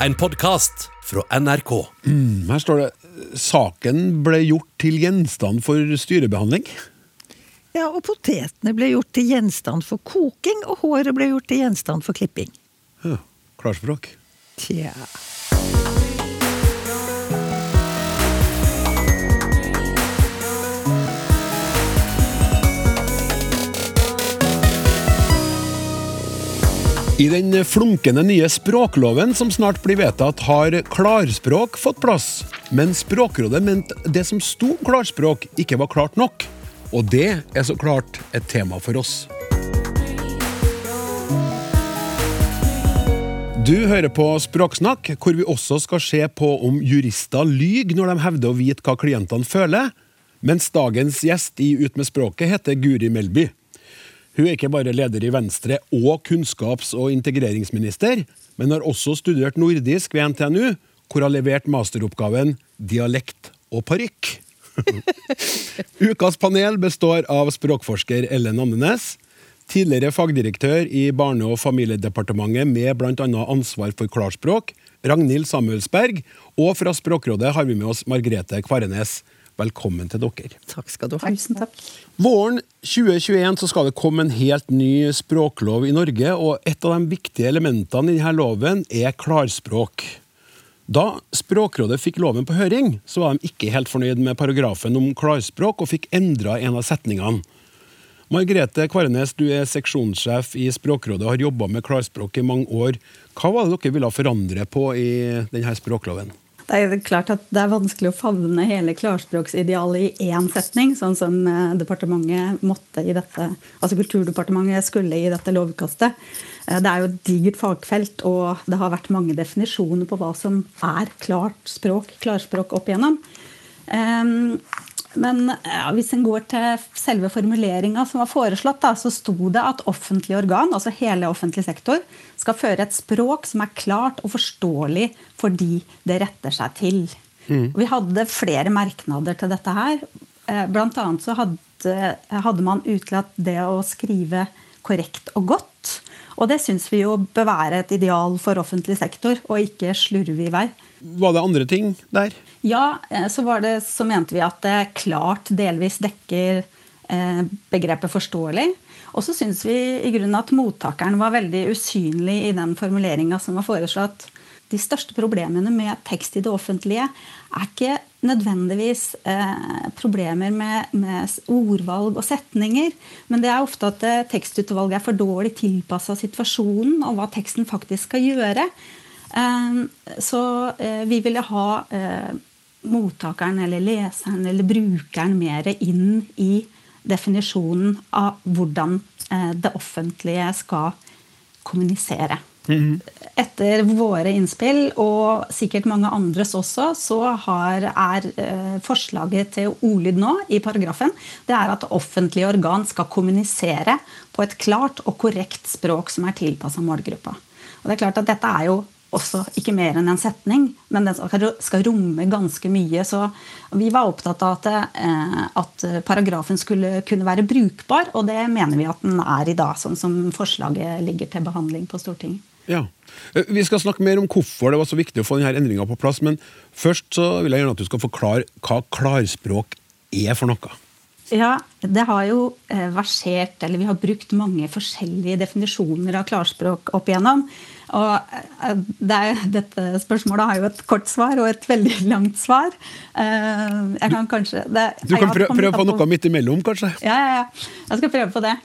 en podkast fra NRK. Her står det saken ble gjort til gjenstand for styrebehandling. Ja, og potetene ble gjort til gjenstand for koking, og håret ble gjort til gjenstand for klipping. Ja, Klarspråk. Tja. I den flunkende nye språkloven som snart blir vedtatt, har klarspråk fått plass. Men Språkrådet mente det som sto klarspråk, ikke var klart nok. Og det er så klart et tema for oss. Du hører på Språksnakk, hvor vi også skal se på om jurister lyver når de hevder å vite hva klientene føler. Mens dagens gjest i Ut med språket heter Guri Melby. Hun er ikke bare leder i Venstre og kunnskaps- og integreringsminister, men har også studert nordisk ved NTNU, hvor hun har levert masteroppgaven Dialekt og parykk. Ukas panel består av språkforsker Ellen Andenes, tidligere fagdirektør i Barne- og familiedepartementet med bl.a. ansvar for klarspråk, Ragnhild Samuelsberg, og fra Språkrådet har vi med oss Margrethe Kvarenes. Velkommen til dere. Takk skal du ha. Tusen takk. Våren 2021 så skal det komme en helt ny språklov i Norge, og et av de viktige elementene i denne loven er klarspråk. Da Språkrådet fikk loven på høring, så var de ikke helt fornøyd med paragrafen om klarspråk, og fikk endra en av setningene. Margrete Kvarenes, du er seksjonssjef i Språkrådet og har jobba med klarspråk i mange år. Hva var det dere ville forandre på i denne språkloven? Det er klart at det er vanskelig å favne hele klarspråksidealet i én setning, sånn som eh, departementet måtte i dette, altså Kulturdepartementet skulle i dette lovutkastet. Eh, Det er jo et digert fagfelt, og det har vært mange definisjoner på hva som er klart språk, klarspråk opp igjennom. Men ja, hvis en går til selve formuleringa som var foreslått, da, så sto det at offentlige organ, altså hele offentlig sektor, skal føre et språk som er klart og forståelig for de det retter seg til. Mm. Vi hadde flere merknader til dette her. Eh, Blant annet så hadde, hadde man utelatt det å skrive korrekt og godt. Og det syns vi jo bør være et ideal for offentlig sektor, og ikke slurve i vei. Var det andre ting der? Ja, eh, så, det, så mente vi at det klart delvis dekker eh, begrepet forståelig. Og så syns vi i grunnen at mottakeren var veldig usynlig i den formuleringa som var foreslått. De største problemene med tekst i det offentlige er ikke nødvendigvis eh, problemer med, med ordvalg og setninger, men det er ofte at eh, tekstutvalget er for dårlig tilpassa situasjonen og hva teksten faktisk skal gjøre. Eh, så eh, vi ville ha eh, mottakeren eller leseren eller brukeren mer inn i definisjonen av hvordan eh, det offentlige skal kommunisere. Etter våre innspill, og sikkert mange andres også, så har, er eh, forslaget til ordlyd nå i paragrafen det er at offentlige organ skal kommunisere på et klart og korrekt språk som er tilpassa målgruppa. Og det er klart at dette er jo også ikke mer enn en setning, men den skal, romme ganske mye. Så vi var opptatt av at, eh, at paragrafen skulle kunne være brukbar, og det mener vi at den er i dag, sånn som forslaget ligger til behandling på Stortinget. Ja. Eh, Vi skal snakke mer om hvorfor det var så viktig å få denne endringa på plass, men først så vil jeg gjerne at du skal forklare hva klarspråk er for noe. Ja, det har jo eh, versert, eller vi har brukt mange forskjellige definisjoner av klarspråk opp igjennom. Og eh, det er, dette spørsmålet har jo et kort svar og et veldig langt svar. Eh, Jeg kan kanskje det, Du kan prøve, prøve på noe midt imellom, kanskje? Ja, ja, ja. Jeg skal prøve på det.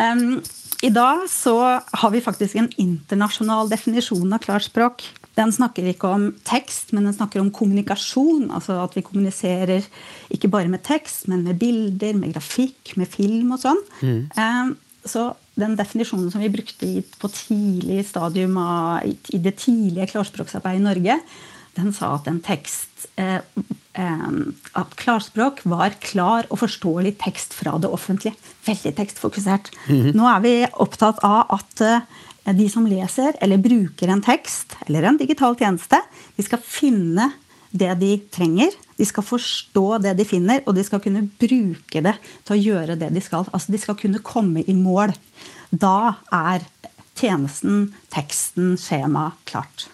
Um, I dag så har vi faktisk en internasjonal definisjon av klarspråk. Den snakker ikke om tekst, men den snakker om kommunikasjon. Altså at vi kommuniserer ikke bare med tekst, men med bilder, med grafikk, med film og sånn. Um, så den definisjonen som vi brukte i, på tidlig stadium av, i, i det tidlige klarspråksarbeidet i Norge, den sa at en tekst eh, eh, At klarspråk var klar og forståelig tekst fra det offentlige. Veldig tekstfokusert. Nå er vi opptatt av at eh, de som leser eller bruker en tekst eller en digital tjeneste, de skal finne det de trenger. De skal forstå det de finner, og de skal kunne bruke det til å gjøre det de skal. Altså De skal kunne komme i mål. Da er tjenesten, teksten, skjemaet klart.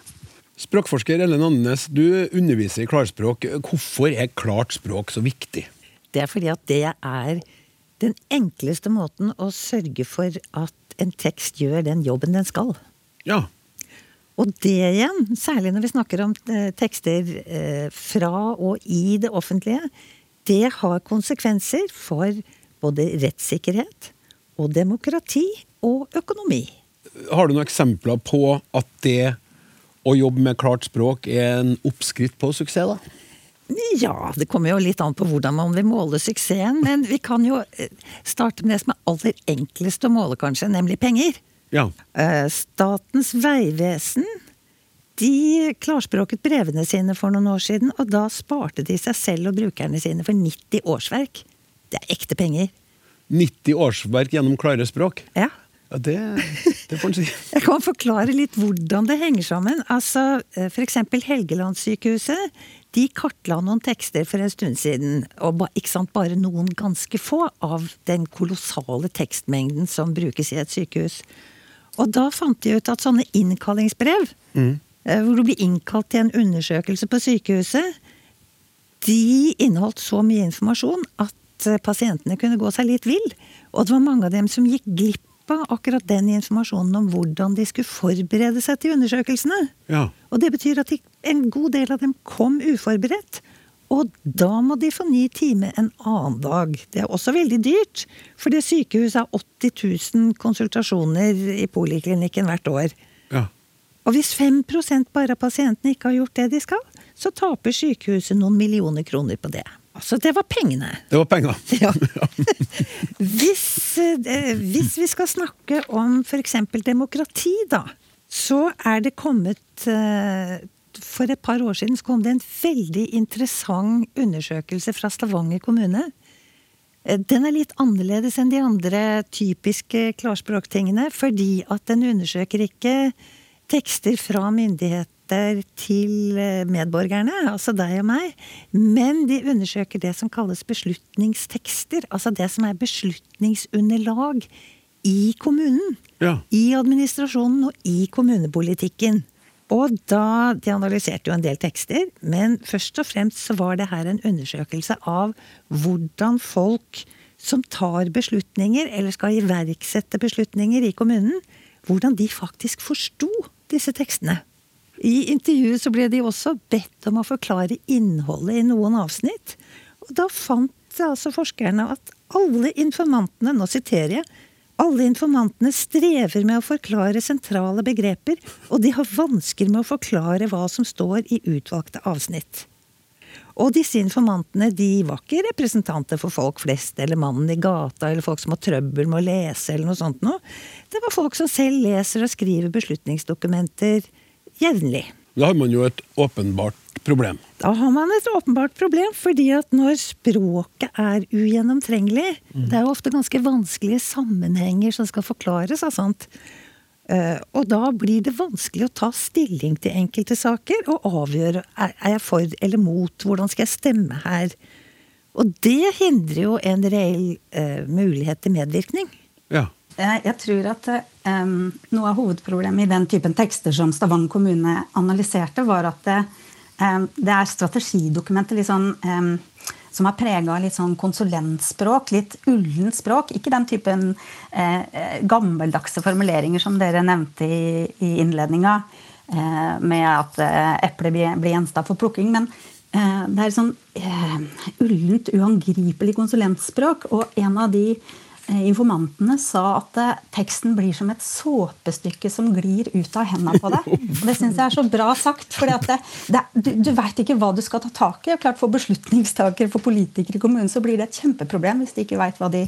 Språkforsker Ellen Andenes, du underviser i klarspråk. Hvorfor er klart språk så viktig? Det er fordi at det er den enkleste måten å sørge for at en tekst gjør den jobben den skal. Ja. Og det igjen, særlig når vi snakker om eh, tekster eh, fra og i det offentlige, det har konsekvenser for både rettssikkerhet og demokrati og økonomi. Har du noen eksempler på at det å jobbe med klart språk er en oppskritt på suksess, da? Ja, det kommer jo litt an på hvordan man vil måle suksessen, men vi kan jo eh, starte med det som er aller enklest å måle, kanskje, nemlig penger. Ja. Eh, Statens vegvesen de klarspråket brevene sine for noen år siden, og da sparte de seg selv og brukerne sine for 90 årsverk. Det er ekte penger. 90 årsverk gjennom klare språk? Ja. Ja, det, det får en si. Jeg kan forklare litt hvordan det henger sammen. Altså, F.eks. for eksempel Helgelandssykehuset. De kartla noen tekster for en stund siden, og ikke sant, bare noen ganske få av den kolossale tekstmengden som brukes i et sykehus. Og da fant de ut at sånne innkallingsbrev, mm. hvor du blir innkalt til en undersøkelse på sykehuset, de inneholdt så mye informasjon at eh, pasientene kunne gå seg litt vill. Og det var mange av dem som gikk glipp av akkurat den informasjonen om hvordan de skulle forberede seg til undersøkelsene. Ja. Og det betyr at de, en god del av dem kom uforberedt. Og da må de få ny time en annen dag. Det er også veldig dyrt, for det sykehuset har 80 000 konsultasjoner i poliklinikken hvert år. ja. Og hvis 5% bare av pasientene ikke har gjort det de skal, så taper sykehuset noen millioner kroner på det. Altså, det var pengene. Det var penger. Ja. Hvis, eh, hvis vi skal snakke om f.eks. demokrati, da, så er det kommet eh, For et par år siden så kom det en veldig interessant undersøkelse fra Stavanger kommune. Eh, Den er litt annerledes enn de andre typiske klarspråktingene, fordi at den undersøker ikke tekster fra myndigheter til eh, medborgerne, altså deg og meg, men de undersøker det som kalles beslutningstekster. Altså det som er beslutningsunderlag i kommunen. Ja. I administrasjonen og i kommunepolitikken. Og da, De analyserte jo en del tekster, men først og fremst så var det her en undersøkelse av hvordan folk som tar beslutninger, eller skal iverksette beslutninger i kommunen, hvordan de faktisk forsto disse tekstene. I intervjuet så ble de også bedt om å forklare innholdet i noen avsnitt. Og da fant altså forskerne at alle informantene, nå siterer jeg, alle informantene strever med å forklare sentrale begreper, og de har vansker med å forklare hva som står i utvalgte avsnitt. Og disse informantene de var ikke representanter for folk flest, eller mannen i gata, eller folk som har trøbbel med å lese, eller noe sånt noe. Det var folk som selv leser og skriver beslutningsdokumenter jevnlig. Da har man jo et åpenbart problem. Da har man et åpenbart problem, fordi at når språket er ugjennomtrengelig Det er jo ofte ganske vanskelige sammenhenger som skal forklares. av sånt. Eh, og da blir det vanskelig å ta stilling til enkelte saker og avgjøre er jeg for eller mot, hvordan skal jeg stemme her. Og det hindrer jo en reell eh, mulighet til medvirkning. Ja. Jeg jeg tror at um, noe av hovedproblemet i den typen tekster som Stavanger kommune analyserte, var at det, eh, det er strategidokumenter litt sånn, som er prega av litt sånn konsulentspråk, litt ullent språk. Ikke den typen eh, eh, gammeldagse formuleringer som dere nevnte i, i innledninga, eh, med at eplet blir, gjenstand for plukking. Men det er sånn ullent, uangripelig konsulentspråk. Og en av de informantene sa at eh, teksten blir som et såpestykke som glir ut av hendene på deg. Og det syns jeg er så bra sagt. For du, du veit ikke hva du skal ta tak i. Og klart For beslutningstakere, for politikere i kommunen, så blir det et kjempeproblem hvis de ikke veit hva, de-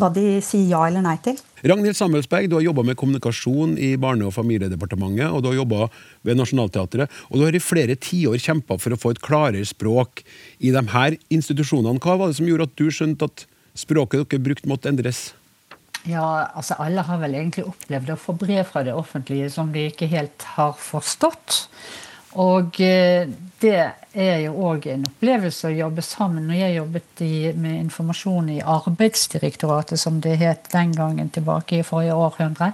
hva de sier ja eller nei til. Ragnhild Samuelsberg, du har jobba med kommunikasjon i Barne- og familiedepartementet, og du har jobba ved Nationaltheatret. Og du har i flere tiår kjempa for å få et klarere språk i de her institusjonene. Hva var det som gjorde at du skjønte at språket dere brukte, måtte endres? Ja, altså Alle har vel egentlig opplevd å få brev fra det offentlige som de ikke helt har forstått. Og eh, det er jo òg en opplevelse å jobbe sammen. Når jeg jobbet i, med informasjon i Arbeidsdirektoratet, som det het den gangen tilbake i forrige århundre,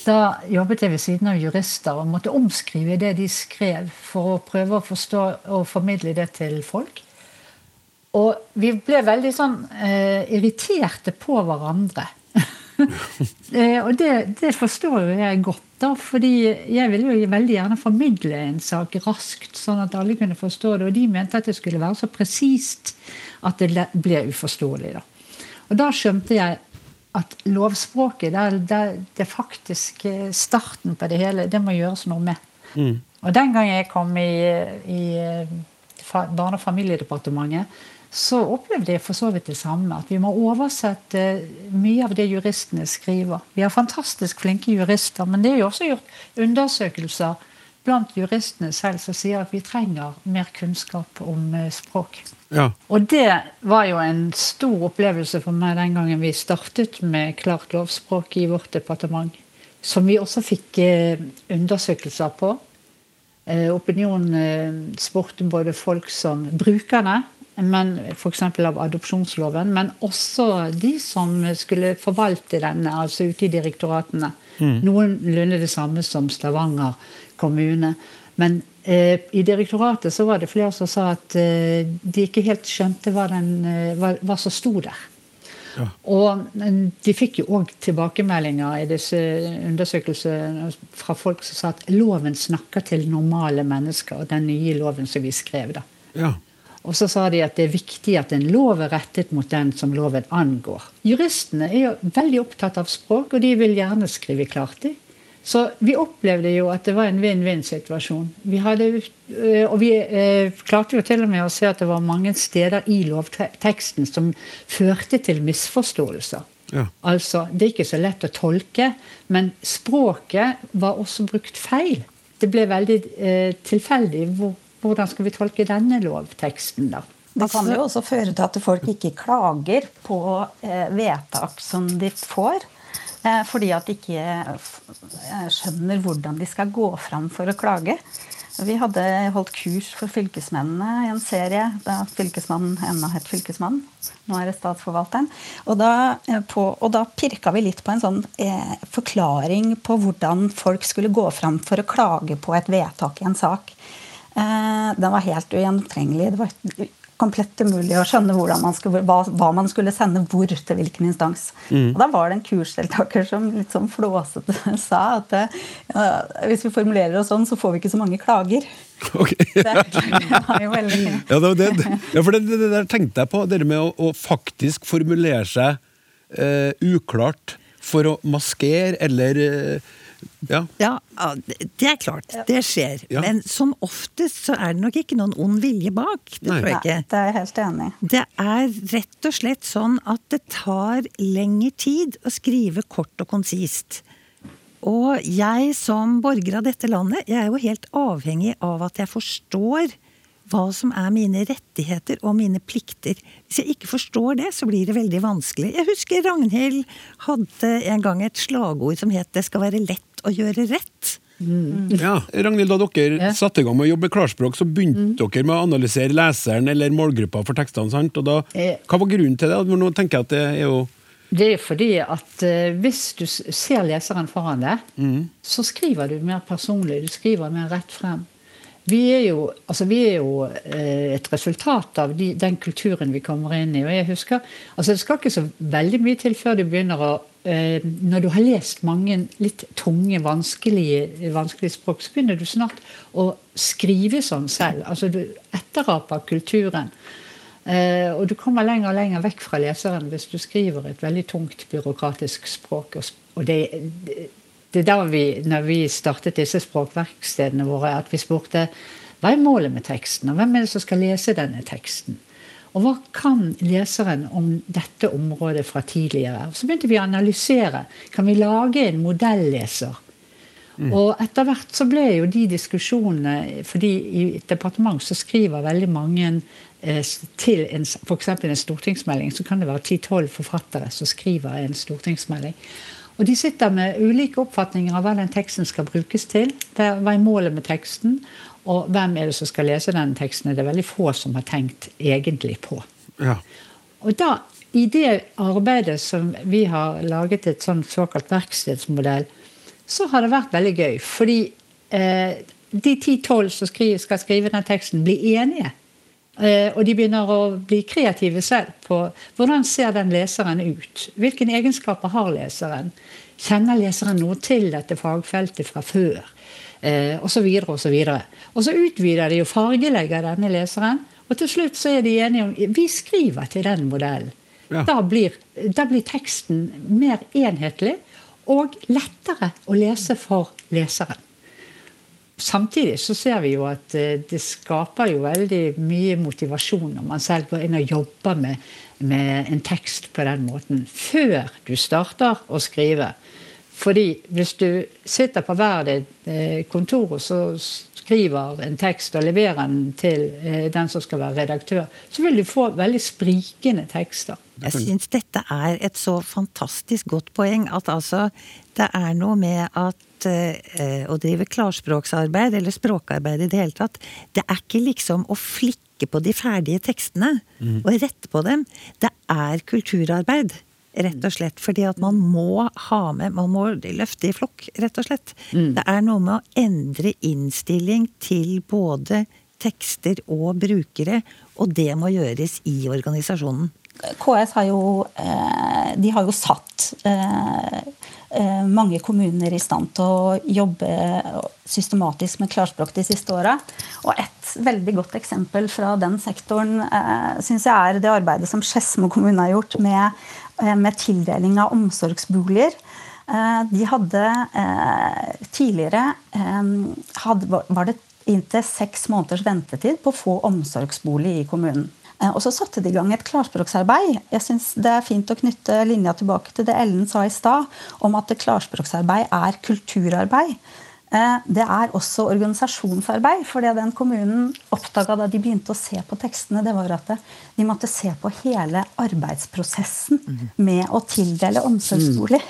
Da jobbet jeg ved siden av jurister og måtte omskrive det de skrev, for å prøve å forstå og formidle det til folk. Og vi ble veldig sånn eh, irriterte på hverandre. eh, og det, det, forstår jo jeg godt, da, fordi jeg ville jo veldig gjerne formidle en sak raskt, sånn at alle kunne forstå det. Og de mente at det skulle være så presist at det ble uforståelig. da. Og da skjønte jeg at lovspråket, det er, det faktisk eh, starten på det hele. Det må gjøres noe med. Mm. Og den gang jeg kom i, i eh, Barne- og familiedepartementet, så opplevde jeg for så vidt det samme. At vi må oversette mye av det juristene skriver. Vi har fantastisk flinke jurister, men det er jo også gjort undersøkelser blant juristene selv som sier at vi trenger mer kunnskap om eh, språk. Ja. Og det var jo en stor opplevelse for meg den gangen vi startet med klart lovspråk i vårt departement. Som vi også fikk eh, undersøkelser på. Eh, opinionen spurte både folk som brukerne, men f.eks. av adopsjonsloven, men også de som skulle forvalte denne, altså ute i direktoratene. Mm. Noenlunde det samme som Stavanger kommune. Men eh, i direktoratet så var det flere som sa at eh, de ikke helt skjønte hva, den, eh, hva, hva som sto der. Ja. Og de fikk jo òg tilbakemeldinger i disse undersøkelsene fra folk som sa at loven snakker til normale mennesker, og den nye loven som vi skrev. da. Ja. Og så sa de at det er viktig at en lov er rettet mot den som loven angår. Juristene er jo veldig opptatt av språk, og de vil gjerne skrive klart. De. Så vi opplevde jo at det var en vinn-vinn-situasjon. Vi hadde, øh, og vi eh, klarte jo til og med å se at det var mange steder i lovteksten som førte til misforståelser. Ja. Altså, Det er ikke så lett å tolke, men språket var også brukt feil. Det ble veldig eh, tilfeldig. Hvor, hvordan skal vi tolke denne lovteksten, da? Det kan jo også føre til at folk ikke klager på eh, vedtak som de får. Eh, fordi at de ikke eh, skjønner hvordan de skal gå fram for å klage. Vi hadde holdt kurs for fylkesmennene i en serie da fylkesmannen ennå het fylkesmannen. Nå er det statsforvalteren. Og da, på, og da pirka vi litt på en sånn eh, forklaring på hvordan folk skulle gå fram for å klage på et vedtak i en sak. Eh, den var helt ugjennomtrengelig. Det var komplett umulig å skjønne man skulle, hva, hva, man skulle sende hvor til hvilken instans. Mm. Og Da var det en kursdeltaker som litt sånn flåsete sa at ja, hvis vi formulerer oss sånn, så får vi ikke så mange klager. Okay. det, var jo veldig ja, det, det, ja, for det, det, der tenkte jeg på, det med å, å faktisk formulere seg uh, uklart for å maskere eller uh, ja. ja. det er klart. Det skjer. Ja. Men som oftest så er det nok ikke noen ond vilje bak. Det Nei. tror jeg ikke. Nei, det er jeg helt enig Det er rett og slett sånn at det tar lengre tid å skrive kort og konsist. Og jeg som borger av dette landet, jeg er jo helt avhengig av at jeg forstår hva som er mine rettigheter og mine plikter. Hvis jeg ikke forstår det, så blir det veldig vanskelig. Jeg husker Ragnhild hadde en gang et slagord som het 'det skal være lett å gjøre rett'. Mm. Ja, Ragnhild, Da dere ja. satte i gang med å jobbe klarspråk, så begynte mm. dere med å analysere leseren eller målgruppa for tekstene. sant? Og da, Hva var grunnen til det? Nå tenker jeg at det er jo det er fordi at uh, hvis du ser leseren foran deg, mm. så skriver du mer personlig. Du skriver mer rett frem. Vi er jo, altså vi er jo eh, et resultat av de, den kulturen vi kommer inn i. og jeg husker, altså Det skal ikke så veldig mye til før du begynner å eh, Når du har lest mange litt tunge, vanskelige, vanskelige språk, så begynner du snart å skrive sånn selv. altså Du etteraper kulturen. Eh, og du kommer lenger og lenger vekk fra leseren hvis du skriver et veldig tungt byråkratisk språk. Og det, det er da vi, når vi startet disse språkverkstedene våre, at vi spurte hva er målet med teksten, og hvem er det som skal lese denne teksten? Og hva kan leseren om dette området fra tidligere? Så begynte vi å analysere. Kan vi lage en modelleser? Mm. Og etter hvert så ble jo de diskusjonene fordi i et departement så skriver veldig mange eh, til f.eks. en stortingsmelding, så kan det være 10-12 forfattere som skriver en stortingsmelding. Og de sitter med ulike oppfatninger av hva den teksten skal brukes til. Hva er målet med teksten? Og hvem er det som skal lese denne teksten? Det er veldig få som har tenkt egentlig på. Ja. Og da, i det arbeidet som vi har laget et sånn såkalt verkstedsmodell, så har det vært veldig gøy. Fordi eh, de ti-tolv som skal skrive den teksten, blir enige. Eh, og de begynner å bli kreative selv på hvordan ser den leseren ut. Hvilke egenskaper har leseren? Kjenner leseren noe til dette fagfeltet fra før? Eh, og så videre og så videre. Og så utvider de og fargelegger denne leseren. Og til slutt så er de enige om vi skriver til den modellen. Ja. Da, blir, da blir teksten mer enhetlig og lettere å lese for leseren. Samtidig så ser vi jo at eh, det skaper jo veldig mye motivasjon når man selv går inn og jobber med, med en tekst på den måten før du starter å skrive. Fordi hvis du sitter på hver ditt eh, kontor og så skriver en tekst og leverer den til eh, den som skal være redaktør, så vil du få veldig sprikende tekster. Jeg syns dette er et så fantastisk godt poeng at altså det er noe med at eh, å drive klarspråksarbeid, eller språkarbeid i det hele tatt, det er ikke liksom å flikke på de ferdige tekstene mm. og rette på dem. Det er kulturarbeid. Rett og slett fordi at man må ha med Man må løfte i flokk, rett og slett. Mm. Det er noe med å endre innstilling til både tekster og brukere, og det må gjøres i organisasjonen. KS har jo, eh, de har jo satt eh, eh, mange kommuner i stand til å jobbe systematisk med klarspråk de siste åra. Og et veldig godt eksempel fra den sektoren synes jeg er det arbeidet som Skedsmo kommune har gjort med med tildeling av omsorgsboliger. Eh, de hadde eh, tidligere var det inntil seks måneders ventetid på å få omsorgsbolig i kommunen. Og så satte de i gang et klarspråksarbeid. Jeg synes Det er fint å knytte linja tilbake til det Ellen sa i stad, om at klarspråksarbeid er kulturarbeid. Eh, det er også organisasjonsarbeid. For det den kommunen oppdaga da de begynte å se på tekstene, det var at de måtte se på hele arbeidsprosessen med å tildele omsorgsbolig.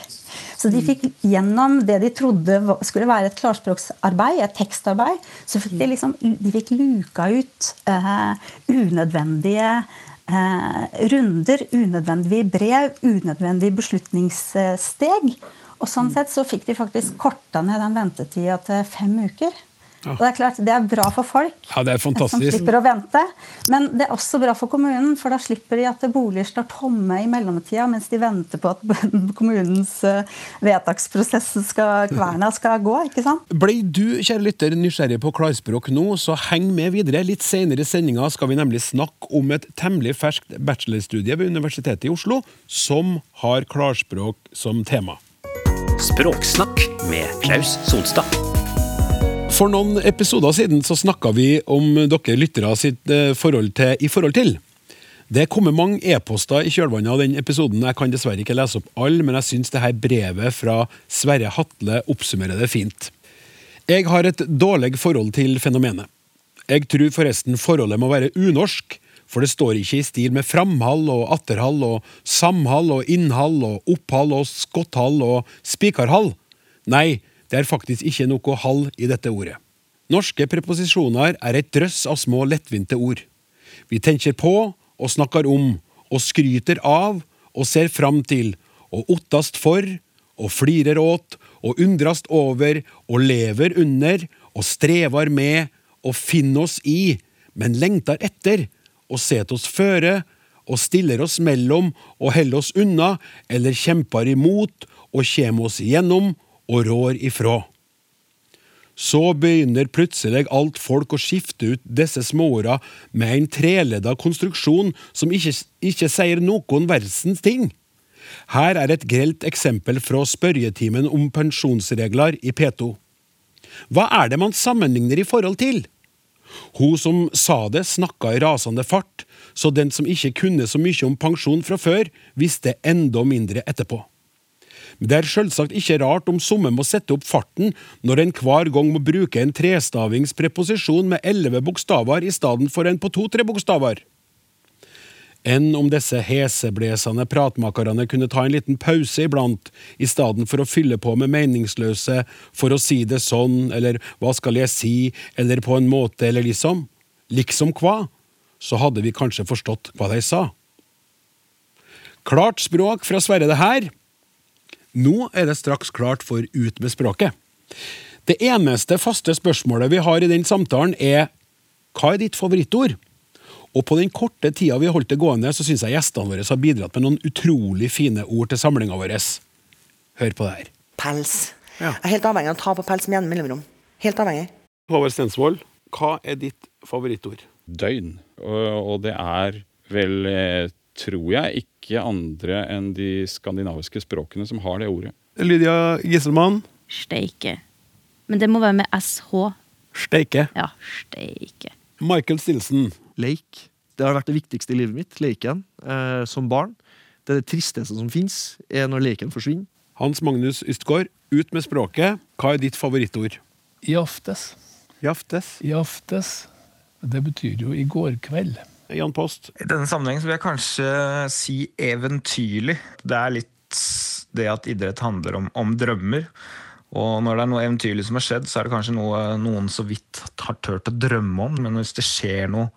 Så de fikk gjennom det de trodde skulle være et klarspråksarbeid, et tekstarbeid, så fikk de liksom de fikk luka ut uh, unødvendige uh, runder, unødvendige brev, unødvendige beslutningssteg. Og sånn sett så fikk de faktisk korta ned den ventetida til fem uker. Ja. Og Det er klart, det er bra for folk ja, det er fantastisk. som slipper å vente. Men det er også bra for kommunen, for da slipper de at boliger står tomme i mellomtida mens de venter på at kommunens eh, vedtaksprosess skal, kverna skal gå. ikke sant? Ble du kjære lytter, nysgjerrig på klarspråk nå, så heng med videre. Litt senere i sendinga skal vi nemlig snakke om et temmelig ferskt bachelorstudie ved Universitetet i Oslo som har klarspråk som tema. Språksnakk med Klaus Sonstad. For noen episoder siden så snakka vi om dere lyttere sitt eh, forhold til i forhold til. Det kommer mange e-poster i kjølvannet av den episoden. Jeg kan dessverre ikke lese opp alle, men jeg syns dette brevet fra Sverre Hatle oppsummerer det fint. Jeg har et dårlig forhold til fenomenet. Jeg tror forresten forholdet må være unorsk, for det står ikke i stil med framhall og atterhall og samhall og innhall og opphall og skotthall og spikarhall. Nei, det er faktisk ikke noe hall i dette ordet. Norske preposisjoner er et drøss av små, lettvinte ord. Vi tenker på og snakker om og skryter av og ser fram til og ottast for og flirer åt og undrast over og lever under og strever med og finner oss i, men lengter etter og set oss føre og stiller oss mellom og holder oss unna eller kjemper imot og kommer oss igjennom og rår ifra. Så begynner plutselig alt folk å skifte ut disse småorda med en treledda konstruksjon som ikke, ikke sier noen verdens ting. Her er et grelt eksempel fra spørretimen om pensjonsregler i P2. Hva er det man sammenligner i forhold til? Hun som sa det, snakka i rasende fart, så den som ikke kunne så mye om pensjon fra før, visste enda mindre etterpå. Det er selvsagt ikke rart om somme må sette opp farten når en hver gang må bruke en trestavingspreposisjon med elleve bokstaver i stedet for en på to-tre bokstaver enn om disse heseblesende pratmakerne kunne ta en liten pause iblant, i stedet for å fylle på med meningsløse 'for å si det sånn', eller 'hva skal jeg si', eller 'på en måte', eller liksom. Liksom hva? Så hadde vi kanskje forstått hva de sa. Klart språk fra Sverre det her. Nå er det straks klart for Ut med språket. Det eneste faste spørsmålet vi har i den samtalen, er hva er ditt favorittord? Og på den korte tida vi har holdt det gående, så syns jeg gjestene våre har bidratt med noen utrolig fine ord til samlinga vår. Hør på det her. Pels. Ja. Jeg er helt avhengig av å ta på pels med jevne mellomrom. Helt avhengig. Håvard Stensvold, hva er ditt favorittord? døgn. Og, det er vel, eh, tror jeg, ikke andre enn de skandinaviske språkene som har det ordet. Lydia Gisselmann, Steike. Men det må være med SH. steike. Ja, steike. Michael Stilson, Leik. Det har vært det viktigste i livet mitt, Leiken eh, som barn. Det er det tristeste som fins, er når leken forsvinner. Hans Magnus Ystgaard, ut med språket. Hva er ditt favorittord? Jaftes. Jaftes. Jaftes. Det betyr jo i går kveld. Jan Post. I denne sammenhengen vil jeg kanskje si eventyrlig. Det er litt det at idrett handler om, om drømmer. Og når det er noe eventyrlig som har skjedd, så er det kanskje noe noen så vidt har turt å drømme om. Men hvis det skjer noe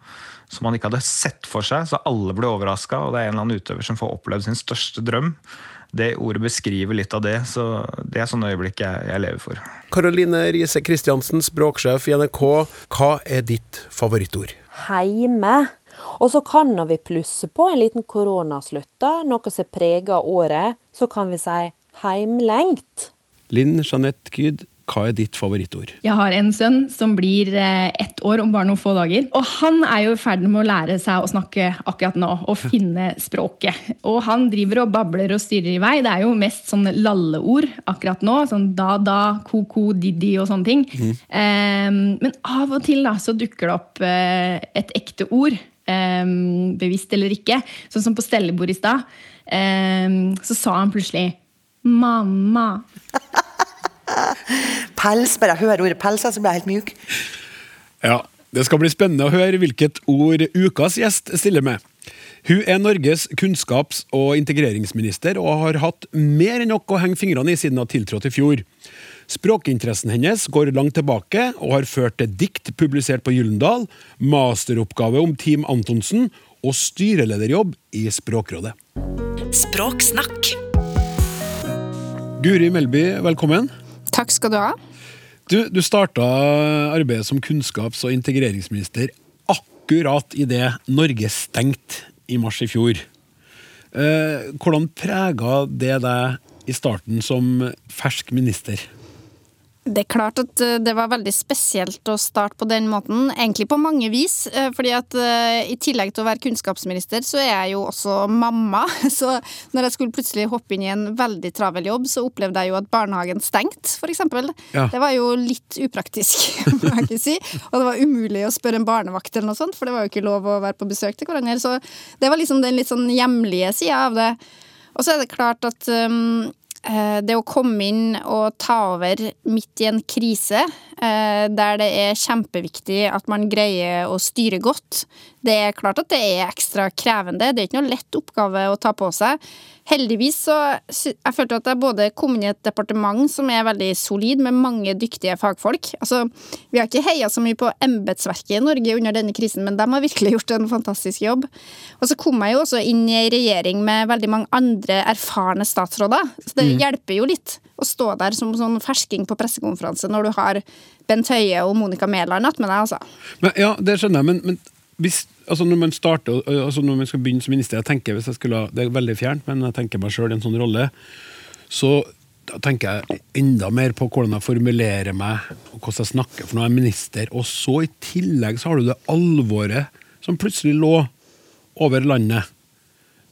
som man ikke hadde sett for seg, så alle blir overraska, og det er en eller annen utøver som får opplevd sin største drøm, det ordet beskriver litt av det. Så det er sånne øyeblikk jeg, jeg lever for. Karoline Riise Kristiansen, språksjef i NRK. Hva er ditt favorittord? Heime. Og så kan vi plusse på en liten koronaslutt, noe som preger året. Så kan vi si heimlengt. Linn Jeanette Kyd, hva er ditt favorittord? Jeg har en sønn som blir eh, ett år om bare noen få dager. Og han er jo i ferd med å lære seg å snakke akkurat nå, og finne språket. Og han driver og babler og styrer i vei. Det er jo mest sånn lalleord akkurat nå. Sånn da-da, ko-ko, diddi og sånne ting. Eh, men av og til da, så dukker det opp uh, et ekte ord. Um, bevisst eller ikke. Sånn som på stellebord i stad. Um, så sa han plutselig 'mamma'. Pels. Bare jeg hører ordet pels, så blir jeg helt mjuk. Ja, Det skal bli spennende å høre hvilket ord ukas gjest stiller med. Hun er Norges kunnskaps- og integreringsminister og har hatt mer enn nok å henge fingrene i siden hun tiltrådte i fjor. Språkinteressen hennes går langt tilbake og har ført til dikt publisert på Gyllendal, masteroppgave om Team Antonsen og styrelederjobb i Språkrådet. Språksnakk. Guri Melby, velkommen. Takk skal du ha. Du, du starta arbeidet som kunnskaps- og integreringsminister akkurat idet Norge stengte i mars i fjor. Eh, hvordan prega det deg i starten som fersk minister? Det er klart at eh, det var veldig spesielt å starte på den måten, egentlig på mange vis. eh, Fordi at eh, i tillegg til å være kunnskapsminister, så er jeg jo også mamma. Så når jeg skulle plutselig hoppe inn i en veldig travel jobb, så opplevde jeg jo at barnehagen stengte, eksempel. Ja. Det var jo litt upraktisk, må jeg ikke si. Og det var umulig å spørre en barnevakt eller noe sånt, for det var jo ikke lov å være på besøk til hverandre. Så det var liksom den litt sånn hjemlige sida av det. Og så er det klart at um, det å komme inn og ta over midt i en krise, eh, der det er kjempeviktig at man greier å styre godt, det er klart at det er ekstra krevende. Det er ikke noe lett oppgave å ta på seg. Heldigvis så jeg følte at jeg både kom inn i et departement som er veldig solid, med mange dyktige fagfolk. Altså, vi har ikke heia så mye på embetsverket i Norge under denne krisen, men de har virkelig gjort en fantastisk jobb. Og så kom jeg jo også inn i regjering med veldig mange andre erfarne statsråder. Så det Mm. hjelper jo litt å stå der som sånn fersking på pressekonferanse når du har Bent Høie og Monica Mæland attmed deg, altså. Men, ja, det skjønner jeg, men, men hvis, altså når man starter, altså når man skal begynne som minister jeg tenker hvis jeg skulle, Det er veldig fjernt, men jeg tenker meg sjøl i en sånn rolle. Så da tenker jeg enda mer på hvordan jeg formulerer meg, og hvordan jeg snakker, for nå er jeg minister. Og så i tillegg så har du det alvoret som plutselig lå over landet.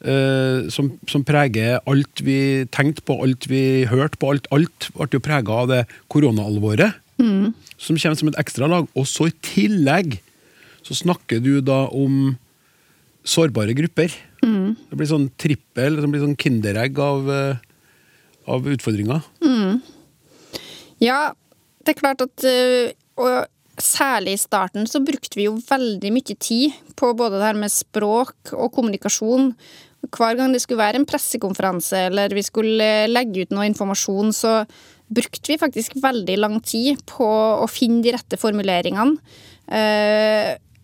eh, som, som preger alt vi tenkte på, alt vi hørte på. Alt, alt ble jo prega av det koronaalvoret Mm. som kommer som et ekstra lag. Og så i tillegg så snakker du da om sårbare grupper. Mm. Det blir sånn trippel, det blir sånn kinderegg av, eh, av utfordringer. Mm. Ja, det er klart at øh, Og særlig i starten så brukte vi jo veldig mye tid på både det her med språk og kommunikasjon. Hver gang det skulle være en pressekonferanse eller vi skulle eh, legge ut noe informasjon, så brukte vi faktisk veldig lang tid på å finne de rette formuleringene.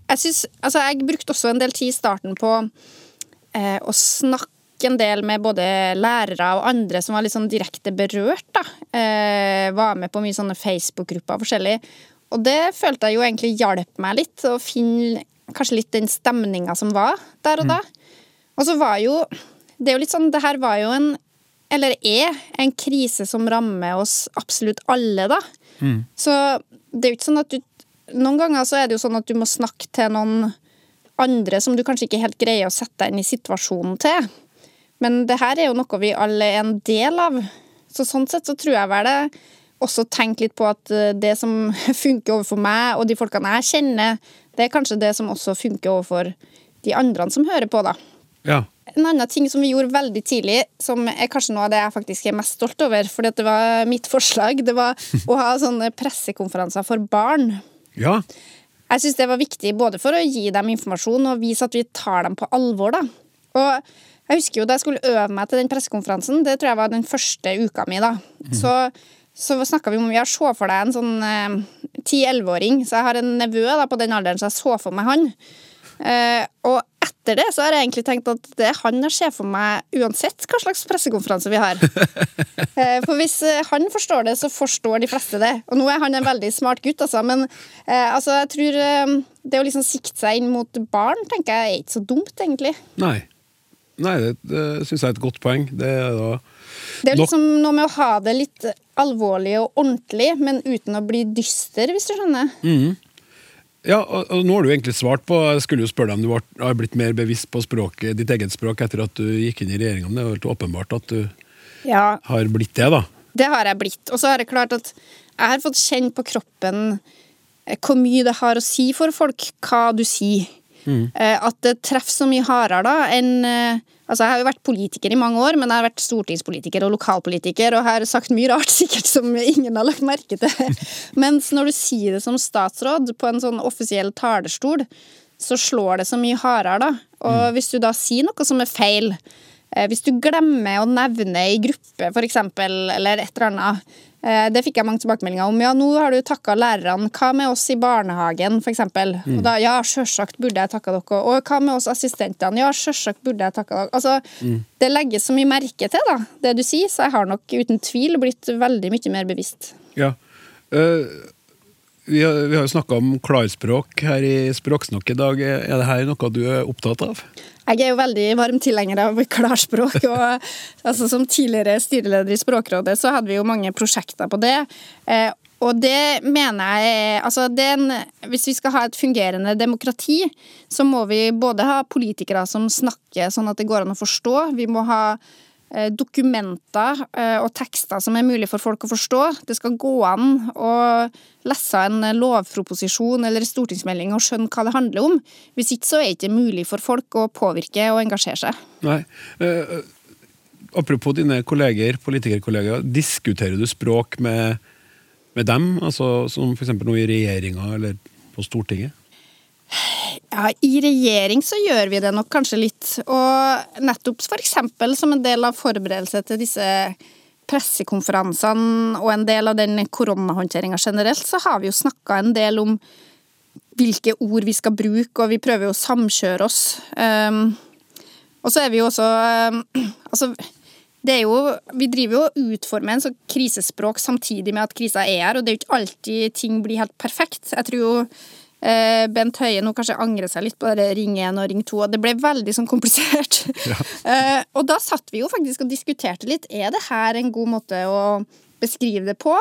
Jeg, synes, altså jeg brukte også en del tid i starten på eh, å snakke en del med både lærere og andre som var litt sånn direkte berørt. da. Eh, var med på mye sånne Facebook-grupper forskjellig. Og det følte jeg jo egentlig hjalp meg litt, å finne kanskje litt den stemninga som var der og da. Og så var jo Det er jo litt sånn Det her var jo en, eller er, en krise som rammer oss absolutt alle, da. Mm. Så det er jo ikke sånn at du Noen ganger så er det jo sånn at du må snakke til noen andre som du kanskje ikke helt greier å sette deg inn i situasjonen til. Men det her er jo noe vi alle er en del av. Så sånn sett så tror jeg vel det også tenke litt på at eh, det som funker overfor meg og de folkene jeg kjenner, det er kanskje det som også funker overfor de andre som hører på, da. Ja. En annen ting som vi gjorde veldig tidlig, som er kanskje noe av det jeg faktisk er mest stolt over, fordi at det var mitt forslag, det var å ha sånne pressekonferanser for barn. Ja. Jeg syns det var viktig både for å gi dem informasjon og vise at vi tar dem på alvor. da. Og jeg husker jo Da jeg skulle øve meg til den pressekonferansen, det tror jeg var den første uka mi, da, så, så snakka vi om ja, se for deg en sånn ti-elleveåring. så jeg har en nevø da, på den alderen, så jeg så for meg han. Eh, og etter det så har jeg egentlig tenkt at det er han jeg ser for meg uansett hva slags pressekonferanse vi har. Eh, for hvis eh, han forstår det, så forstår de fleste det. Og nå er han en veldig smart gutt, altså, men eh, altså, jeg tror det å liksom sikte seg inn mot barn, tenker jeg er ikke så dumt, egentlig. Nei. Nei, det, det syns jeg er et godt poeng. Det er da Det er liksom noe med å ha det litt alvorlig og ordentlig, men uten å bli dyster, hvis du skjønner. Mhm. Ja, og, og nå har du egentlig svart på Jeg skulle jo spørre deg om du var- har blitt mer bevisst på språket, ditt eget språk etter at du gikk inn i regjeringa. Det er helt åpenbart at du Ja, har blitt det, da. Det har jeg blitt. Og så har jeg klart at jeg har fått kjenne på kroppen eh, hvor mye det har å si for folk hva du sier. Mm. Eh, At det treffer så mye hardere da enn eh, Altså, jeg har jo vært politiker i mange år, men jeg har vært stortingspolitiker og lokalpolitiker og har sagt mye rart sikkert som ingen har lagt merke til. Mens når du sier det som statsråd på en sånn offisiell talerstol, så slår det så mye hardere, da. Og hvis du da sier noe som er feil, eh, hvis du glemmer å nevne i gruppe, eksempel, eller et eller annet, det fikk jeg mange tilbakemeldinger om. Ja, nå har du takka lærerne. Hva med oss i barnehagen, eksempel? Mm. Og da, ja, sjølsagt burde jeg takka dere. Og hva med oss assistentene? Ja, sjølsagt burde jeg takka dere. Altså, Mm. det legges så mye merke til, da, det du sier, så jeg har nok uten tvil blitt veldig mye mer bevisst. Ja. Uh, vi har, vi har jo snakka om klarspråk her i Språksnakk i dag. Er det her noe du er opptatt av? Jeg er jo veldig varm tilhenger av klarspråk. og altså, Som tidligere styreleder i Språkrådet så hadde vi jo mange prosjekter på det. Eh, og det mener jeg altså er Hvis vi skal ha et fungerende demokrati, så må vi både ha politikere som snakker sånn at det går an å forstå. Vi må ha dokumenter eh, og tekster som er mulig for folk å forstå. Det skal gå an å lese en lovproposisjon eller stortingsmelding og skjønne hva det handler om. Hvis ikke så er det ikke mulig for folk å påvirke og engasjere seg. Nei. Eh, apropos dine kolleger, politikerkolleger, diskuterer du språk med, med dem? Altså, som f.eks. nå i regjeringa eller på Stortinget? Ja, I regjering så gjør vi det nok kanskje litt. Og nettopp f.eks. som en del av forberedelse til disse pressekonferansene og en del av den koronahåndteringa generelt, så har vi jo snakka en del om hvilke ord vi skal bruke, og vi prøver jo å samkjøre oss. Um, og så er vi jo også um, Altså, det er jo Vi driver jo og utformer en sånn krisespråk samtidig med at krisa er her, og det er jo ikke alltid ting blir helt perfekt. Jeg tror jo Bent Høie nå kanskje angrer seg litt på det ring 1 og ring 2, og det ble veldig sånn komplisert. Eh, og da satt vi jo faktisk og diskuterte litt. Er det her en god måte å beskrive det på?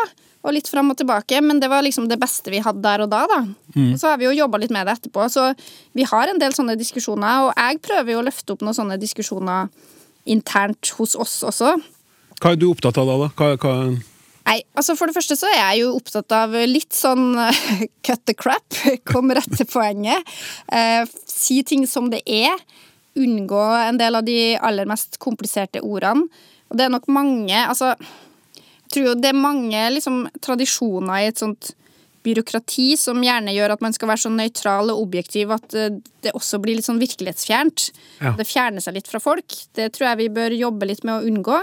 Og litt fram og tilbake, men det var liksom det beste vi hadde der og da. da. Mm. Og så har vi jo jobba litt med det etterpå, så vi har en del sånne diskusjoner. Og jeg prøver jo å løfte opp noen sånne diskusjoner internt hos oss også. Hva er du opptatt av da? da? Hva, hva Nei, altså For det første så er jeg jo opptatt av litt sånn cut the crap. Kom rett til poenget. Eh, si ting som det er. Unngå en del av de aller mest kompliserte ordene. Og det er nok mange Altså, jeg tror jo det er mange liksom, tradisjoner i et sånt byråkrati som gjerne gjør at man skal være så nøytral og objektiv at eh, det også blir litt sånn virkelighetsfjernt. Ja. Det fjerner seg litt fra folk. Det tror jeg vi bør jobbe litt med å unngå.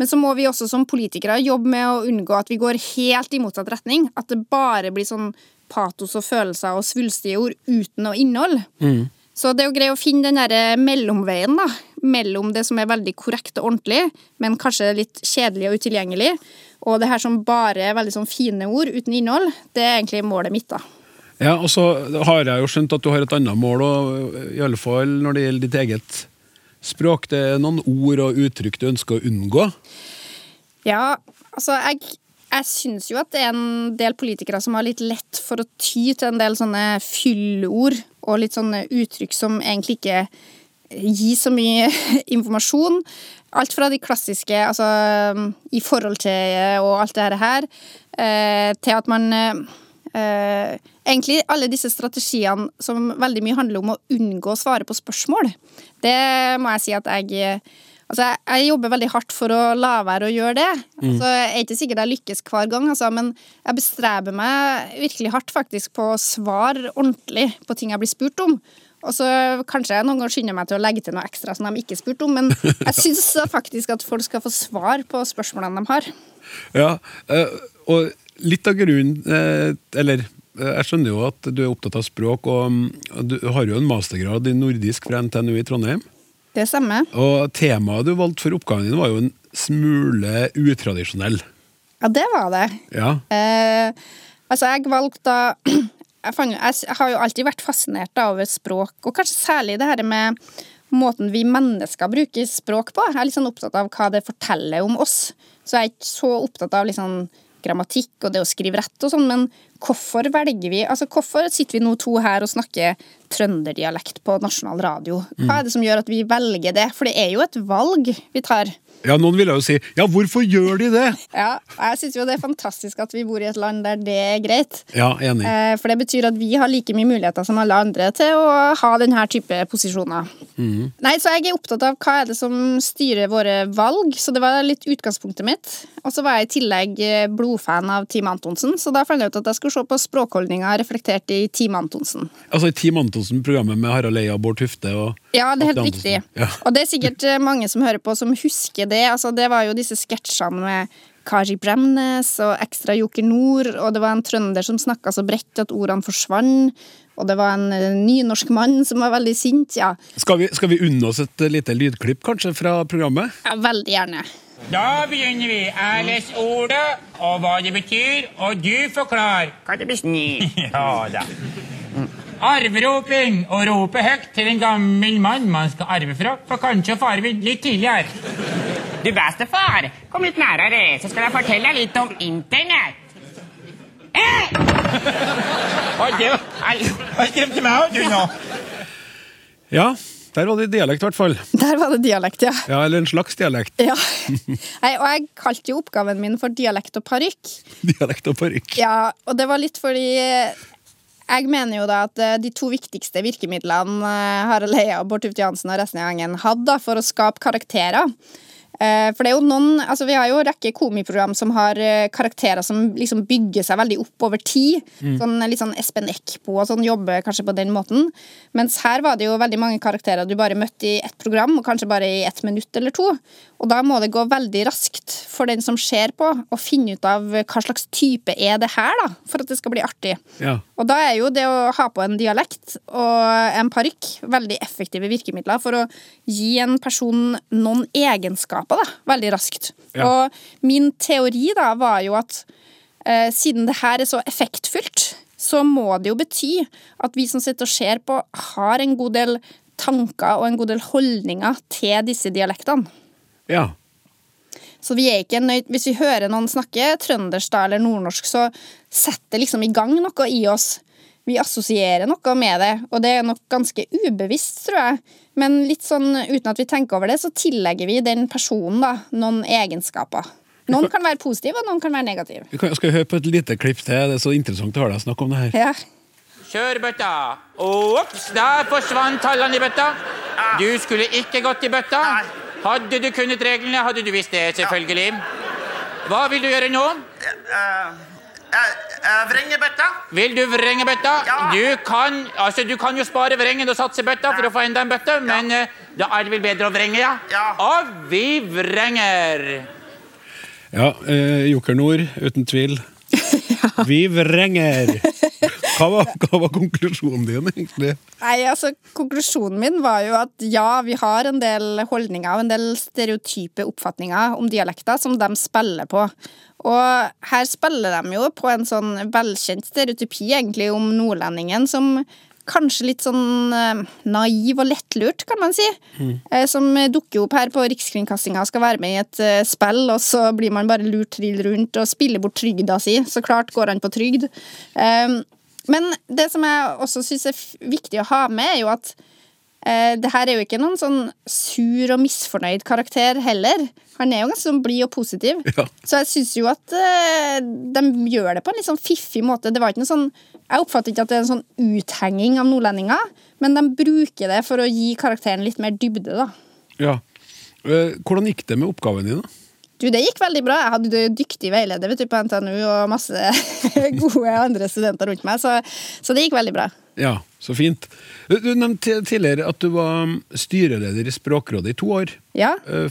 Men så må vi også som politikere jobbe med å unngå at vi går helt i motsatt retning. At det bare blir sånn patos og følelser og svulstige ord uten noe innhold. Så det er jo greit å finne den der mellomveien da, mellom det som er veldig korrekt og ordentlig, men kanskje litt kjedelig og utilgjengelig, og det her som bare er veldig sånn fine ord uten innhold, det er egentlig målet mitt, da. Ja, og så har jeg jo skjønt at du har et annet mål, og, i alle fall når det gjelder ditt eget språk. Det er noen ord og uttrykk du ønsker å unngå? Ja, altså jeg, jeg syns jo at det er en del politikere som har litt lett for å ty til en del sånne fyllord og litt sånne uttrykk som egentlig ikke gir så mye informasjon. Alt fra de klassiske, altså i forhold til og alt det her, eh, til at man eh, Egentlig alle disse strategiene som veldig mye handler om å unngå å svare på spørsmål. Det må jeg si at jeg Altså, jeg, jeg jobber veldig hardt for å la være å gjøre det. Mm. Så jeg er ikke sikkert jeg lykkes hver gang, altså, men jeg bestreber meg virkelig hardt faktisk på å svare ordentlig på ting jeg blir spurt om. Og så kanskje jeg noen ganger skynder meg til å legge til noe ekstra som de ikke spurte om, men jeg syns faktisk at folk skal få svar på spørsmålene de har. Ja, eh, og litt av grunnen eh, Eller eh, jeg skjønner jo at du er opptatt av språk, og mm, du har jo en mastergrad i nordisk fra NTNU i Trondheim. Det stemmer. Og temaet du valgte for oppgaven din, var jo en smule utradisjonell. Ja, det var det. Ja. Eh, altså, jeg valgte da jeg, har jo alltid vært fascinert over språk, og kanskje særlig det her med måten vi mennesker bruker språk på. Jeg er litt sånn opptatt av hva det forteller om oss. Så jeg er ikke så opptatt av liksom grammatikk og det å skrive rett og sånn, men hvorfor velger vi Altså, hvorfor sitter vi nå to her og snakker trønderdialekt på nasjonal radio? Hva Mm. er det som gjør at vi velger det? For det er jo et valg vi tar. Ja, Noen ville jo si 'ja, hvorfor gjør de det?' Ja, jeg syns jo det er fantastisk at vi bor i et land der det er greit. Ja, enig. Eh, For det betyr at vi har like mye muligheter som alle andre til å ha denne type posisjoner. Mm. Nei, så Jeg er opptatt av hva er det som styrer våre valg, så det var litt utgangspunktet mitt. Og så var jeg i tillegg eh, blodfan av Team Antonsen, så da fant jeg ut at jeg skulle se på språkholdninga reflektert i Team Antonsen. Altså i Team Antonsen-programmet med Harald Eia, Bård Tufte og Ja, det er helt riktig. Ja. Og det er sikkert eh, mange som hører på, som husker det. Altså, det var jo disse sketsjene med Kari Bremnes og Ekstra Joker Nord, og det var en trønder som snakka så bredt at ordene forsvant. Og det var en eh, nynorsk mann som var veldig sint. Ja, Skal vi, skal vi unne oss et eh, lite lydklipp kanskje fra programmet? ja veldig gjerne. Da begynner vi. Jeg leser ordet og hva det betyr, og du forklarer. Hva det betyr? ja da. Arveroping og rope høyt til en gammel mann man skal arve fra, for kanskje å fare litt tidligere. Du bestefar, kom litt nærere, så skal jeg fortelle deg litt om internett. Eh! var skremte meg òg, du nå. Ja, der var det dialekt i hvert fall. Der var det dialekt, ja. Ja, Eller en slags dialekt. ja. Nei, og jeg kalte jo oppgaven min for dialekt og parykk. Dialekt og parykk. Ja, og det var litt fordi jeg mener jo da at eh, de to viktigste virkemidlene eh, Harald Eia, Bård Tufte Johansen og resten av gjengen hadde for å skape karakterer. Eh, For det er jo noen, altså Vi har jo en rekke komiprogram som har karakterer som liksom bygger seg veldig opp over tid. Mm. Sånn Litt sånn Espen Eckbo og sånn jobber kanskje på den måten. Mens her var det jo veldig mange karakterer du bare møtte i ett program, og kanskje bare i ett minutt eller to. Og da må det gå veldig raskt for den som ser på, å finne ut av hva slags type er det her, da, for at det skal bli artig. Ja. Og da er jo det å ha på en dialekt og en parykk veldig effektive virkemidler for å gi en person noen egenskaper da, veldig raskt. Ja. Og min teori da var jo at eh, siden det her er så effektfullt, så må det jo bety at vi som sitter og ser på, har en god del tanker og en god del holdninger til disse dialektene. Ja. Så vi er ikke nøyd Hvis vi hører noen snakke trøndersk eller nordnorsk, så setter det liksom i gang noe i oss. Vi assosierer noe med det, og det er nok ganske ubevisst, tror jeg. Men litt sånn uten at vi tenker over det, så tillegger vi den personen da, noen egenskaper. Noen kan være positive, og noen kan være negative. Vi skal høre på et lite klipp til? Det er så interessant å høre deg snakke om det her. Ja. Kjør bøtta. Ops, der forsvant tallene i bøtta. Du skulle ikke gått i bøtta. Hadde du kunnet reglene, hadde du visst det, selvfølgelig. Hva vil du gjøre nå? Vrenge bøtta. Vil du vrenge bøtta? Du, kan, altså, du kan jo spare vrengen og satse bøtta for å få enda en bøtte, men eh, da er det vel bedre å vrenge, ja? ja. Og vi vrenger. Ja, eh, Joker Nord, uten tvil. Vi vrenger! Hva var, hva var konklusjonen din, egentlig? Nei, altså Konklusjonen min var jo at ja, vi har en del holdninger og en del stereotype oppfatninger om dialekter som de spiller på. Og her spiller de jo på en sånn velkjent stereotypi egentlig om nordlendingen som kanskje litt sånn eh, naiv og lettlurt, kan man si. Eh, Som dukker opp her på Rikskringkastinga og skal være med i et eh, spill, og så blir man bare lurt trill rundt og spiller bort trygda si. Så klart går han på trygd. Men det som jeg også syns er viktig å ha med, er jo at det her er jo ikke noen sånn sur og misfornøyd karakter heller. Han er jo ganske sånn blid og positiv. Så jeg syns jo at eh, de gjør det på en litt sånn fiffig måte. Det var ikke noe sånn Jeg oppfatter ikke at det er en sånn uthenging av nordlendinger, men de bruker det for å gi karakteren litt mer dybde, da. Ja. Eh, Hvordan gikk det med oppgaven din? da? Du, det gikk veldig bra. Jeg hadde jo dyktig veileder vet du, på NTNU og masse gode andre studenter rundt meg, så, så det gikk veldig bra. Ja, så fint. Du nevnte tidligere at du var styreleder i Språkrådet i to år. Ja. Eh,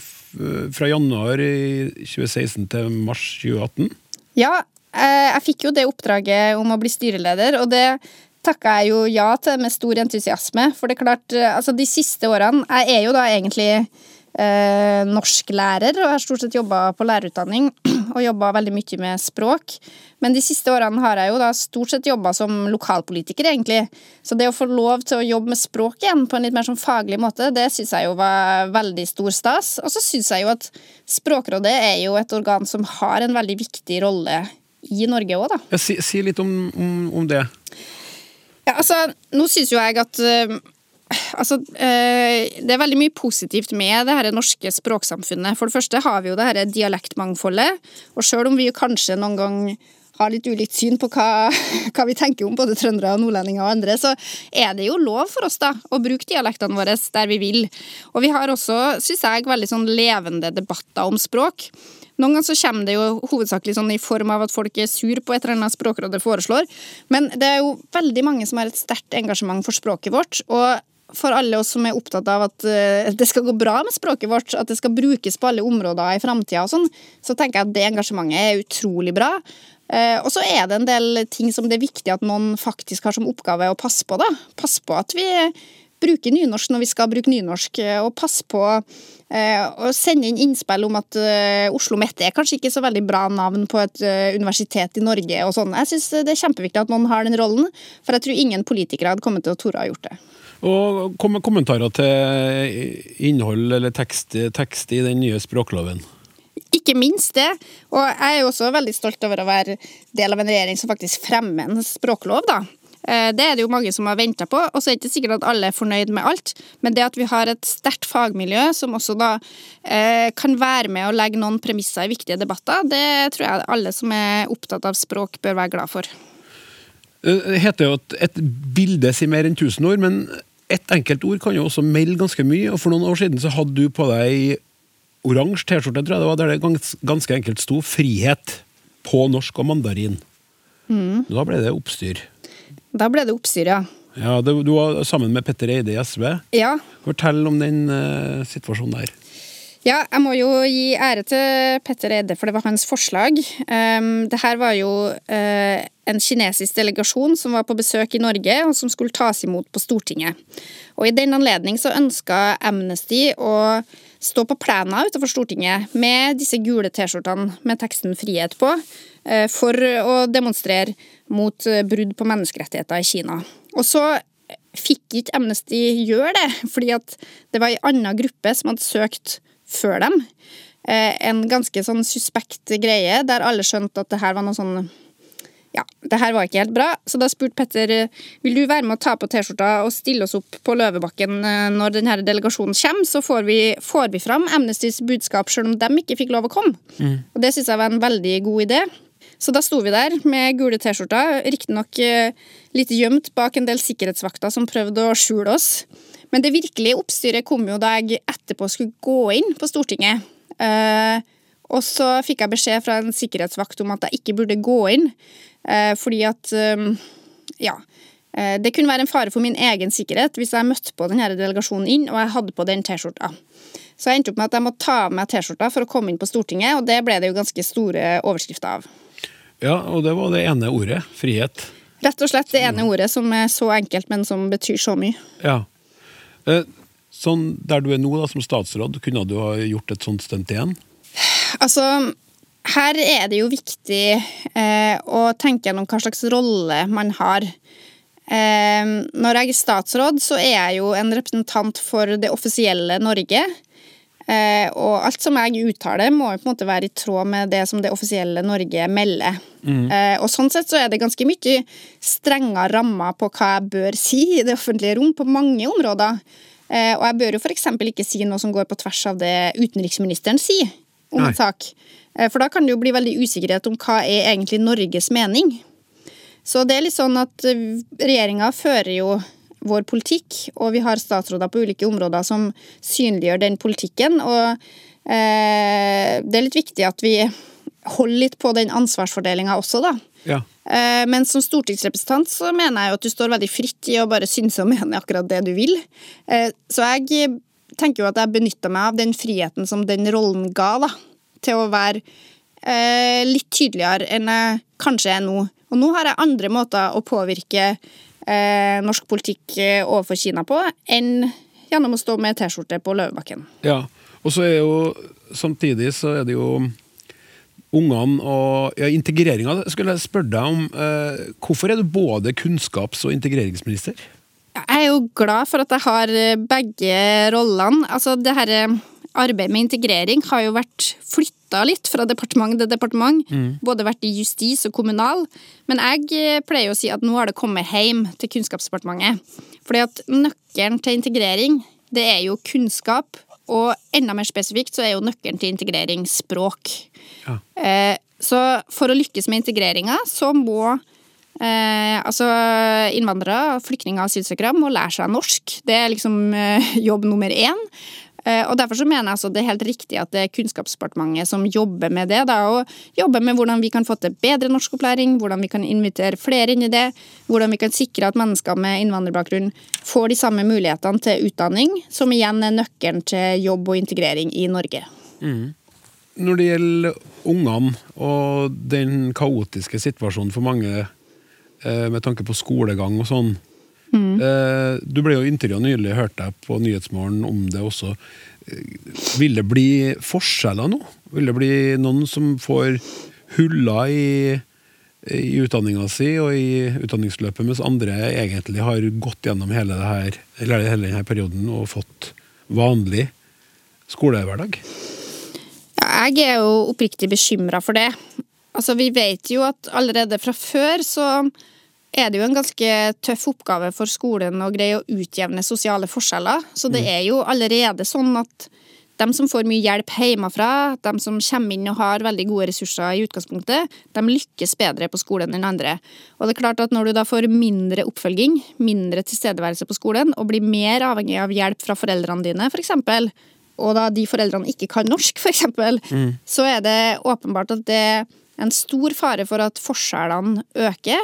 Fra januar i 2016 til mars 2018. Ja, eh, jeg fikk jo det oppdraget om å bli styreleder, og det takka jeg jo ja til med stor entusiasme. For det er klart, eh, altså de siste årene Jeg er jo da egentlig eh, norsklærer og har stort sett jobba på lærerutdanning og jobba veldig mye med språk. Men de siste årene har jeg jo da stort sett jobba som lokalpolitiker, egentlig. Så det å få lov til å jobbe med språk igjen på en litt mer sånn faglig måte, det syns jeg jo var veldig stor stas. Og så syns jeg jo at Språkrådet er jo et organ som har en veldig viktig rolle i Norge òg, da. Ja, si, si litt om, om, om det. Ja, altså, nå syns jo jeg at øh, Altså, øh, det er veldig mye positivt med det her norske språksamfunnet. For det første har vi jo det her dialektmangfoldet. Og selv om vi jo kanskje noen gang har litt ulikt syn på hva, hva vi tenker om både trøndere og nordlendinger og andre, så er det jo lov for oss da å bruke dialektene våre der vi vil. Og vi har også, syns jeg, veldig sånn levende debatter om språk. Noen ganger så kommer det jo hovedsakelig sånn i form av at folk er sur på et eller annet Språkrådet foreslår, men det er jo veldig mange som har et sterkt engasjement for språket vårt. og for alle oss som er opptatt av at eh, det skal gå bra med språket vårt, at det skal brukes på alle områder i framtida og sånn, så tenker jeg at det engasjementet er utrolig bra. Eh, Og så er det en del ting som det er viktig at noen faktisk har som oppgave å passe på. da. Passe på at vi bruker nynorsk når vi skal bruke nynorsk, eh, og passe på å sende inn innspill om at Oslo Mette er kanskje ikke så veldig bra navn på et universitet i Norge og sånn. Jeg syns det er kjempeviktig at noen har den rollen, for jeg tror ingen politikere hadde kommet til å tore å ha gjort det. Og kom, kommentarer til innhold eller tekst, tekst i den nye språkloven. Ikke minst det. Og jeg er jo også veldig stolt over å være del av en regjering som faktisk fremmer en språklov, da. Eh, Det er det jo mange som har venta på, og så er det ikke sikkert at alle er fornøyd med alt. Men det at vi har et sterkt fagmiljø som også da eh, kan være med å legge noen premisser i viktige debatter, det tror jeg alle som er opptatt av språk, bør være glad for. Eh, Det heter jo at et bilde sier mer enn tusen ord, men ett enkelt ord kan jo også melde ganske mye. Og for noen år siden så hadde du på deg oransje T-skjorte, tror jeg det var, der det gans, ganske enkelt sto 'frihet' på norsk og mandarin. Mm. Da ble det oppstyr. Da ble det oppstyr, ja. Ja, det, Du var sammen med Petter Eide i SV. Ja, Fortell om den uh, situasjonen der. Ja, jeg må jo gi ære til Petter Eide, for det var hans forslag. Um, det her var jo eh, en kinesisk delegasjon som var på besøk i Norge, og som skulle tas imot på Stortinget. Og I den anledning så ønska Amnesty å stå på plena utenfor Stortinget med disse gule T-skjortene med teksten 'frihet' på, eh, for å demonstrere mot eh, brudd på menneskerettigheter i Kina. Og så fikk ikke Amnesty gjøre det, fordi det var ei anna gruppe som hadde søkt før dem. Eh, En ganske sånn suspekt greie, der alle skjønte at det her var noe sånn ja, det her var ikke helt bra, så da spurte Petter vil du være med å ta på T-skjorta og stille oss opp på Løvebakken eh, når denne delegasjonen kommer, så får vi, får vi fram Amnestys budskap selv om de ikke fikk lov å komme. Og Det syns jeg var en veldig god idé. Så da sto vi der med gule T-skjorter, riktignok eh, litt gjemt bak en del sikkerhetsvakter som prøvde å skjule oss. Men det virkelige oppstyret kom jo da jeg etterpå skulle gå inn på Stortinget. Eh, og så fikk jeg beskjed fra en sikkerhetsvakt om at jeg ikke burde gå inn, eh, fordi at eh, Ja. eh, Det kunne være en fare for min egen sikkerhet hvis jeg møtte på denne delegasjonen inn og jeg hadde på den T-skjorta. Så jeg endte opp med at jeg måtte ta av meg T-skjorta for å komme inn på Stortinget, og det ble det jo ganske store overskrifter av. Ja, og det var det ene ordet. Frihet. Rett og slett det ene ordet som er så enkelt, men som betyr så mye. Ja. Sånn der du er nå da, som statsråd, kunne du ha gjort et sånt stunt igjen? Altså, her er det jo viktig eh, å tenke gjennom hva slags rolle man har. Eh, når jeg er statsråd, så er jeg jo en representant for det offisielle Norge. Eh, og alt som jeg uttaler, må jo på en måte være i tråd med det som det offisielle Norge melder. Mm. Eh, og sånn sett så er det ganske mye strengere rammer på hva jeg bør si i det offentlige rom, på mange områder. Eh, og jeg bør jo f.eks. ikke si noe som går på tvers av det utenriksministeren sier om Nei. en sak. Eh, For da kan det jo bli veldig usikkerhet om hva er egentlig Norges mening. Så det er litt sånn at regjeringa fører jo vår politikk, og vi har statsråder på ulike områder som synliggjør den politikken. Og eh, det er litt viktig at vi holder litt på den ansvarsfordelinga også, da. Ja. Eh, Men som stortingsrepresentant så mener jeg jo at du står veldig fritt i å bare synse og mene akkurat det du vil. Eh, Så jeg tenker jo at jeg benytta meg av den friheten som den rollen ga, da. Til å være eh, litt tydeligere enn jeg kanskje er nå. Og nå har jeg andre måter å påvirke eh, norsk politikk eh, overfor Kina på enn gjennom å stå med T-skjorte på Løvebakken. Ja, og så er jo samtidig så er det jo ungene og ja, integreringa. Skulle jeg spørre deg om eh, hvorfor er du både kunnskaps- og integreringsminister? Jeg er jo glad for at jeg har eh, begge rollene. Altså, det her eh, arbeidet med integrering har jo vært flytta litt fra departement til departement. Mm. Både vært i justis og kommunal. Men jeg eh, pleier å si at nå har det kommet hjem til Kunnskapsdepartementet. Fordi at nøkkelen til integrering, det er jo kunnskap. Og enda mer spesifikt så er jo nøkkelen til integrering språk. Ja. så for å lykkes med integreringa, så må Eh, altså Innvandrere, flyktninger og asylsøkere må lære seg norsk. Det er liksom eh, jobb nummer én. Eh, og Derfor så mener jeg altså det er helt riktig at det er Kunnskapsdepartementet som jobber med det. Da, og jobber med hvordan vi kan få til bedre norskopplæring, hvordan vi kan invitere flere inn i det, hvordan vi kan sikre at mennesker med innvandrerbakgrunn får de samme mulighetene til utdanning, som igjen er nøkkelen til jobb og integrering i Norge. Når det gjelder ungene og den kaotiske situasjonen for mange med tanke på skolegang og sånn Mm. eh, Du ble jo intervjua nylig, hørte jeg på Nyhetsmorgen om det også. Eh, Vil det bli forskjeller nå? Vil det bli noen som får huller i, i utdanninga si og i utdanningsløpet, mens andre egentlig har gått gjennom hele, her, hele denne perioden og fått vanlig skolehverdag? Jeg er jo oppriktig bekymra for det. Altså, Vi vet jo at allerede fra før så er det jo en ganske tøff oppgave for skolen å greie å utjevne sosiale forskjeller. Så det er jo allerede sånn at de som får mye hjelp hjemmefra, de som kommer inn og har veldig gode ressurser i utgangspunktet, de lykkes bedre på skolen enn andre. Og det er klart at når du da får mindre oppfølging, mindre tilstedeværelse på skolen, og blir mer avhengig av hjelp fra foreldrene dine, f.eks., og da de foreldrene ikke kan norsk, f.eks., Mm. så er det åpenbart at det er en stor fare for at forskjellene øker.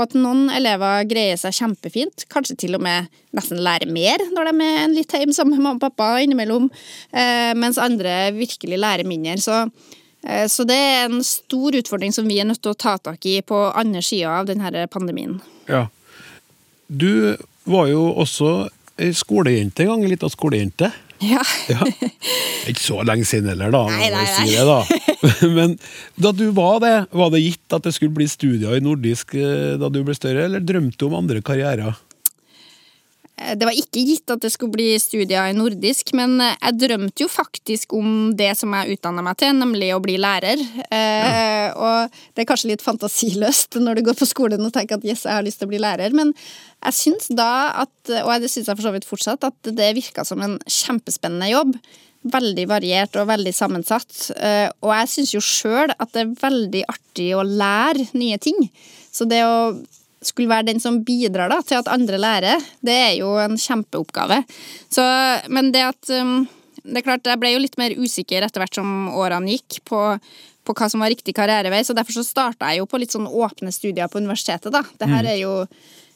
Og at noen elever greier seg kjempefint, kanskje til og med nesten lærer mer når de er litt hjemme sammen med mamma og pappa innimellom, eh, mens andre virkelig lærer mindre. Så, eh, så det er en stor utfordring som vi er nødt til å ta tak i på andre sida av denne pandemien. Ja. Du var jo også skolejente en gang, ei lita skolejente. Ja. Ja. Ikke så lenge siden heller, da. Nei, nei, si det, da. Men da du var det, var det gitt at det skulle bli studier i nordisk eh, da du ble større, eller drømte du om andre karrierer? Eh, Det var ikke gitt at det skulle bli studier i nordisk, men eh, jeg drømte jo faktisk om det som jeg utdanna meg til, nemlig å bli lærer. Ja. og det er kanskje litt fantasiløst når du går på skolen og tenker at yes, jeg har lyst til å bli lærer, men jeg syns da at, og det syns jeg for så vidt fortsatt, at det virka som en kjempespennende jobb. Veldig variert og veldig sammensatt. Eh, og jeg syns jo sjøl at det er veldig artig å lære nye ting. Så det å skulle være den som bidrar da, til at andre lærer, det er jo en kjempeoppgave. Så, men det at um, Det er klart, jeg ble jo litt mer usikker etter hvert som årene gikk, på, på hva som var riktig karrierevei, så derfor så starta jeg jo på litt sånn åpne studier på universitetet, da. Det her Mm. er jo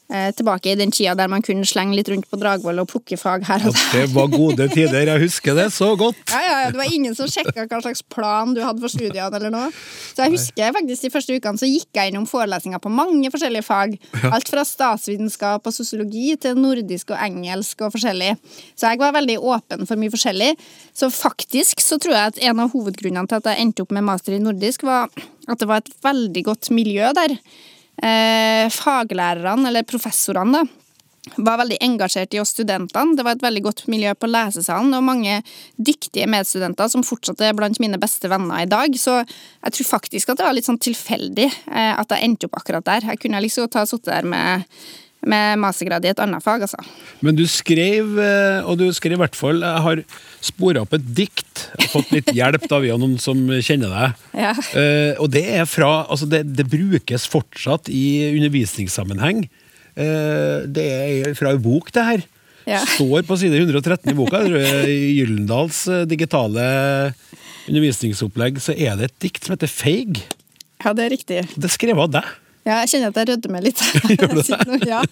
tilbake i den tida der man kunne slenge litt rundt på Dragvoll og plukke fag her og der. Det var gode tider, jeg husker det så godt. Ja, ja, ja, Det var ingen som sjekka hva slags plan du hadde for studiene. eller noe. Så jeg husker faktisk De første ukene så gikk jeg innom forelesninger på mange forskjellige fag. Alt fra statsvitenskap og sosiologi til nordisk og engelsk og forskjellig. Så jeg var veldig åpen for mye forskjellig. Så faktisk så tror jeg at en av hovedgrunnene til at jeg endte opp med master i nordisk, var at det var et veldig godt miljø der. Eh, faglærerne, eller professorene, da, var veldig engasjert i oss studentene. Det var et veldig godt miljø på lesesalen, og mange dyktige medstudenter som fortsatt er blant mine beste venner i dag. Så jeg tror faktisk at det var litt sånn tilfeldig eh, at jeg endte opp akkurat der. Jeg kunne liksom godt ha sittet der med, med mastergrad i et annet fag, altså. Men du skrev, eh, og du skrev i hvert fall Jeg har spora opp et dikt. Jeg har fått litt hjelp da, via noen som kjenner deg. Ja. Uh, og det er fra Altså, det, det brukes fortsatt i undervisningssammenheng. Uh, det er fra en bok, det her. Ja. Står på side 113 i boka. I Gyllendals digitale undervisningsopplegg så er det et dikt som heter Feig. Ja, det er riktig. Det er skrevet av deg. Ja, jeg kjenner at jeg rødmer litt. Gjør du det? Ja.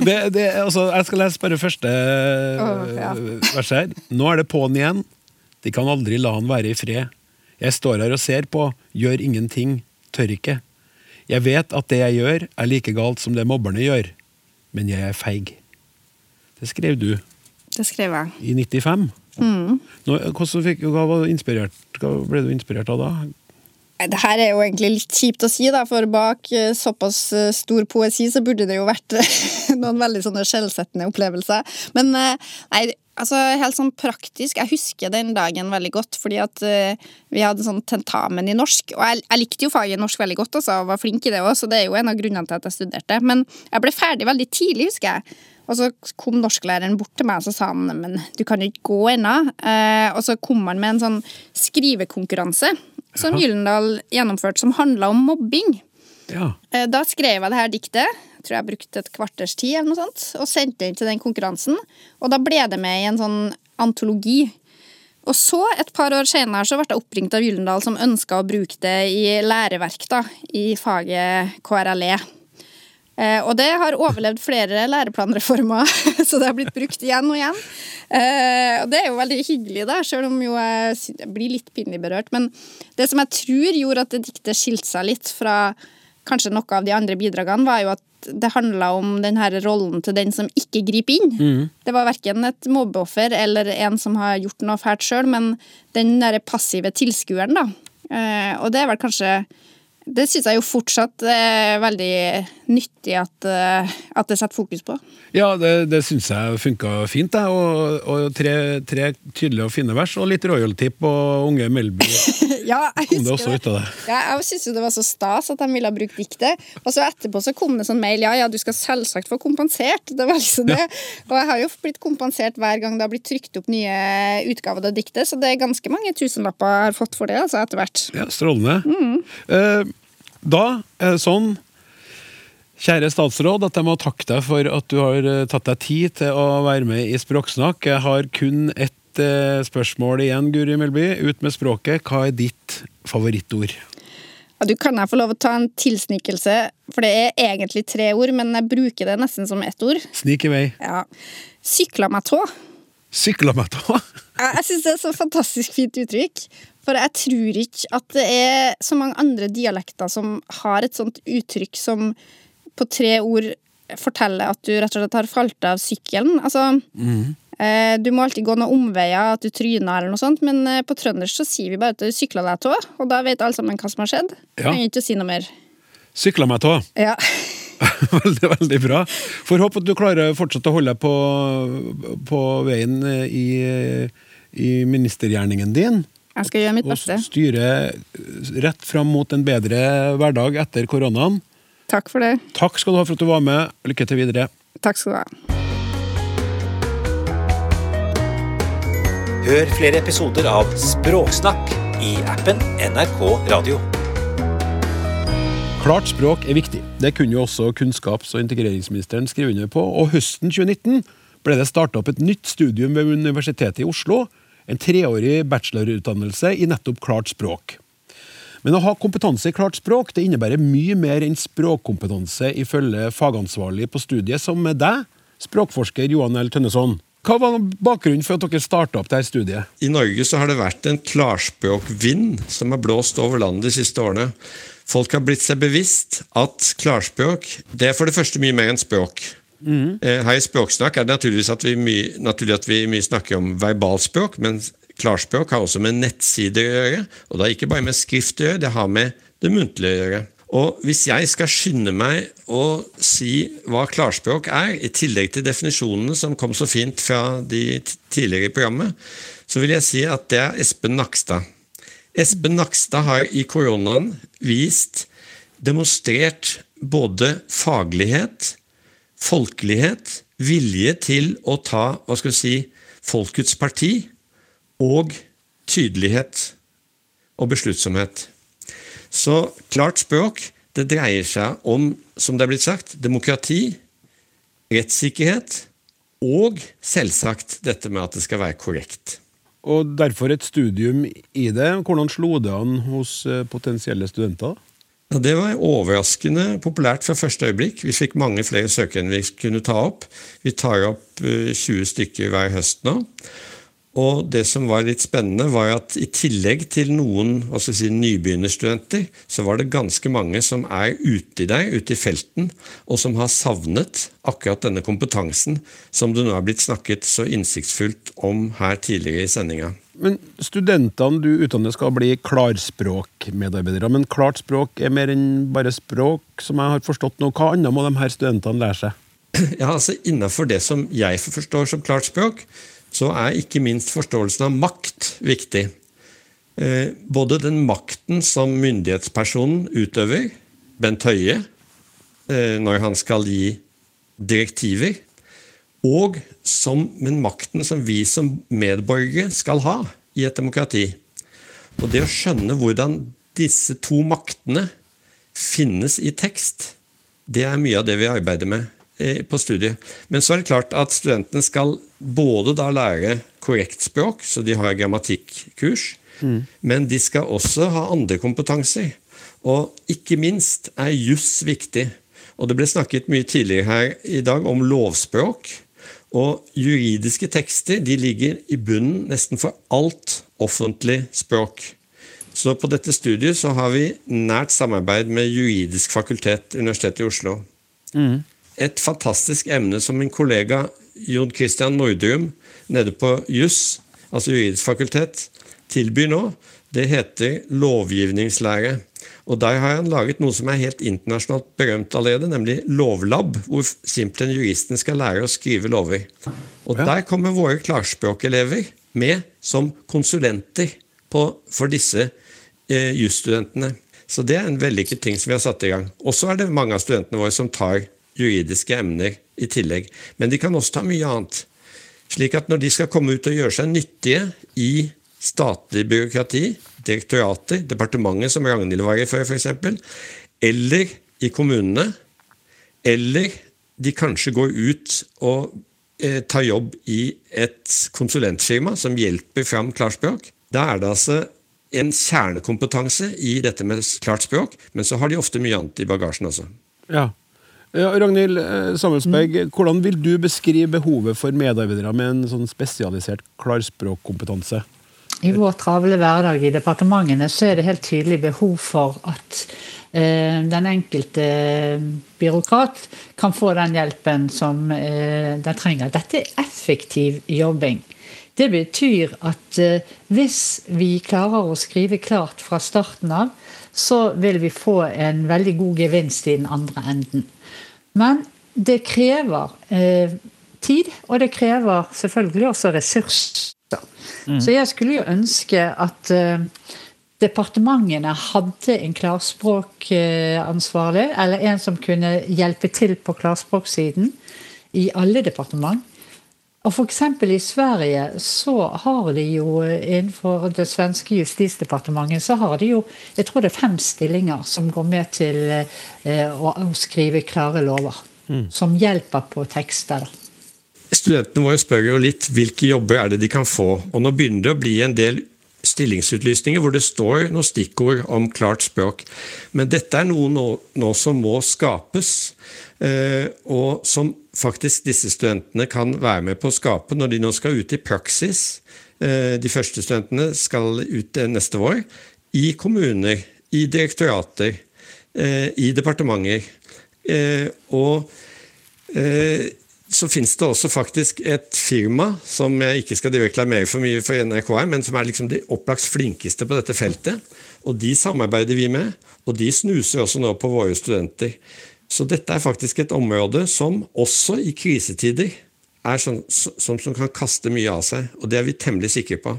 Det, det, altså, jeg skal lese bare første oh, ja. vers her. Nå er det på'n igjen. De kan aldri la han være i fred. Jeg står her og ser på, gjør ingenting, tør ikke. Jeg vet at det jeg gjør, er like galt som det mobberne gjør, men jeg er feig. Det skrev du Det skrev jeg. i 95. Mm. Nå, fikk, hva, var inspirert, hva ble du inspirert av da? Det her er jo egentlig litt kjipt å si, da, for bak eh, såpass eh, stor poesi så burde det jo vært eh, noen veldig sånne skjellsettende opplevelser. Men nei, altså helt sånn praktisk Jeg husker den dagen veldig godt, fordi at vi hadde sånn tentamen i norsk. Og jeg, jeg likte jo faget norsk veldig godt, altså, og var flink i det òg, så det er jo en av grunnene til at jeg studerte. Men jeg ble ferdig veldig tidlig, husker jeg. Og så kom norsklæreren bort til meg og så sa han, men du kan jo ikke gå ennå. Og så kom han med en sånn skrivekonkurranse som Gyllendal gjennomførte, som handla om mobbing. Ja. Eh, Da skrev jeg det her diktet, jeg tror jeg brukte et kvarters tid, eller noe sånt, og sendte inn til den konkurransen. Og da ble det med i en sånn antologi. Og så, et par år senere, så ble jeg oppringt av Gyllendal som ønska å bruke det i læreverk da, i faget KRLE. Eh, og det har overlevd flere læreplanreformer, så det har blitt brukt igjen og igjen. Eh, og det er jo veldig hyggelig, da, selv om jo jeg blir litt pinlig berørt. Men det som jeg tror gjorde at det diktet skilte seg litt fra kanskje noe av de andre bidragene, var jo at det handla om den her rollen til den som ikke griper inn. Mm. Det var verken et mobbeoffer eller en som har gjort noe fælt sjøl, men den derre passive tilskueren, da. Eh, og det er vel kanskje Det syns jeg jo fortsatt er veldig nyttig at, eh, at det setter fokus på. Ja, det, det syns jeg funka fint. Jeg. Og, og tre, tre tydelige og fine vers, og litt royalty på Unge Melby. ja, jeg Kom det også også ut av det? Ja, jeg syns jo det var så stas at de ville bruke diktet. Og så etterpå så kom det sånn mail ja, ja, du skal selvsagt få kompensert. Det var liksom det. Og jeg har jo blitt kompensert hver gang det har blitt trykt opp nye utgaver av diktet, så det er ganske mange tusenlapper jeg har fått for det, altså, etter hvert. Ja, Strålende. Mm. Eh, da er det sånn, kjære statsråd, at jeg må takke deg for at du har eh, tatt deg tid til å være med i Språksnakk. Jeg har kun ett eh, spørsmål igjen, Guri Melby. Ut med språket. Hva er ditt favorittord? Ja, du kan jeg få lov å ta en tilsnikelse, for det er egentlig tre ord, men jeg bruker det nesten som ett ord. Snik i vei. Ja. Sykla meg tå. Sykla meg tå. Ja, Jeg syns det er så fantastisk fint uttrykk. For jeg tror ikke at det er så mange andre dialekter som har et sånt uttrykk som på tre ord forteller at du rett og slett har falt av sykkelen. Altså, eh, du må alltid gå noen omveier, at du tryner eller noe sånt, men eh, på trøndersk så sier vi bare at du sykla deg tå, og da vet alle sammen hva som har skjedd. Ja. Trenger ikke å si noe mer. Sykla meg tå. Ja. veldig, veldig bra. Får håpe at du klarer fortsatt å holde på, på veien i, i ministergjerningen din. Jeg skal gjøre mitt beste. Og styre rett fram mot en bedre hverdag etter koronaen. Takk for det. Takk skal du ha for at du var med. Lykke til videre. Takk skal du ha. Hør flere episoder av Språksnakk i appen NRK Radio. Klart språk er viktig. Det kunne jo også kunnskaps- og integreringsministeren skrive under på. Og høsten 2019 ble det starta opp et nytt studium ved Universitetet i Oslo. En treårig bachelorutdannelse i nettopp klart språk. Men å ha kompetanse i klart språk det innebærer mye mer enn språkkompetanse, ifølge fagansvarlig på studiet, som er deg, språkforsker Johan L. Tønneson. Hva var bakgrunnen for at dere starta opp dette studiet? I Norge så har det vært en klarspråkvind som har blåst over landet de siste årene. Folk har blitt seg bevisst at klarspråk det er for det første mye mer enn språk. Eh, Her i Språksnakk er det naturligvis at vi mye, naturlig at vi mye snakker om verbalspråk, men klarspråk har også med nettsider å gjøre. Og det har ikke bare med skrift å gjøre, det har med det muntlige å gjøre. Og hvis jeg skal skynde meg å si hva klarspråk er, i tillegg til definisjonene som kom så fint fra de tidligere i programmet, så vil jeg si at det er Espen Nakstad. Espen Nakstad har i koronaen vist, demonstrert både faglighet, folkelighet, vilje til å ta hva skal vi si, folkets parti, og tydelighet og besluttsomhet. Så klart språk det dreier seg om, som det er blitt sagt, demokrati, rettssikkerhet og selvsagt dette med at det skal være korrekt. Og derfor et studium i det. Hvordan slo det an hos eh, potensielle studenter? Det var overraskende populært fra første øyeblikk. Vi fikk mange flere søkere enn vi kunne ta opp. Vi tar opp eh, 20 stykker hver høst nå. Og det som var litt spennende, var at i tillegg til noen si, nybegynnerstudenter, så var det ganske mange som er ute der, ute i felten, og som har savnet akkurat denne kompetansen som det nå er blitt snakket så innsiktsfullt om her tidligere i sendinga. Men Studentene du utdanner skal bli klarspråkmedarbeidere. Men klart språk er mer enn bare språk, som jeg har forstått nå. Hva annet må de her studentene lære seg? Ja, altså Innenfor det som jeg forstår som klart språk, så er ikke minst forståelsen av makt viktig. Eh, både den makten som myndighetspersonen utøver, Bent Høie, eh, når han skal gi direktiver, og som, men makten som vi som medborgere skal ha i et demokrati. Og det å skjønne hvordan disse to maktene finnes i tekst, det er mye av det vi arbeider med eh, på studiet. Men så er det klart at studentene skal både da lære korrekt språk, så de har grammatikkurs, men de skal også ha andre kompetanser. Og ikke minst er juss viktig. Og det ble snakket mye tidligere her i dag om lovspråk. Og juridiske tekster de ligger i bunnen nesten for alt offentlig språk. Så på dette studiet så har vi nært samarbeid med Juridisk fakultet, Universitetet i Oslo. Et fantastisk emne som min kollega Jon Christian Nordrum nede på JUS, altså Juridisk fakultet, tilbyr nå, det heter lovgivningslære. Og Der har han laget noe som er helt internasjonalt berømt allerede, nemlig Lovlab, hvor simpelthen juristen skal lære å skrive lover. Og Der kommer våre klarspråkelever med som konsulenter på, for disse eh, jusstudentene. Så det er en vellykket ting som vi har satt i gang. Og så er det mange av studentene våre som tar juridiske emner i tillegg. Men de kan også ta mye annet. Slik at når de skal komme ut og gjøre seg nyttige i statlig byråkrati, direktorater, departementet som Ragnhild var i før f.eks., eller i kommunene, eller de kanskje går ut og eh, tar jobb i et konsulentfirma som hjelper fram klarspråk, da er det altså en kjernekompetanse i dette med klart språk, men så har de ofte mye annet i bagasjen også. Ja. Ja, Ragnhild eh, mm. hvordan vil du beskrive behovet for medarbeidere med en sånn spesialisert klarspråkkompetanse? I vår travle hverdag i departementene så er det helt tydelig behov for at eh, den enkelte byråkrat kan få den hjelpen som eh, den trenger. Dette er effektiv jobbing. Det betyr at eh, hvis vi klarer å skrive klart fra starten av, så vil vi få en veldig god gevinst i den andre enden. Men det krever eh, tid, og det krever selvfølgelig også ressurser. Mm. Så jeg skulle jo ønske at eh, departementene hadde en klarspråkansvarlig, eller en som kunne hjelpe til på klarspråksiden i alle departement. Og F.eks. i Sverige så har de jo innenfor det svenske justisdepartementet så har de jo jeg tror det er fem stillinger som går med til eh, å, å skrive klare lover. Som hjelper på tekster. da. Studentene våre spør jo litt hvilke jobber er det de kan få. Og nå begynner det å bli en del stillingsutlysninger hvor det står noen stikkord om klart språk. Men dette er noe nå, nå som må skapes, eh, og som faktisk disse studentene kan være med på å skape når de nå skal ut i praksis. Eh, de første studentene skal ut eh, neste vår. I kommuner, i direktorater, eh, i departementer. Eh, og eh, så finnes det også faktisk et firma som jeg ikke skal reklamere for mye for NRK, men som er liksom de opplagt flinkeste på dette feltet. Og de samarbeider vi med, og de snuser også nå på våre studenter. Så dette er faktisk et område som også i krisetider er sånn, som, som kan kaste mye av seg, og det er vi temmelig sikre på.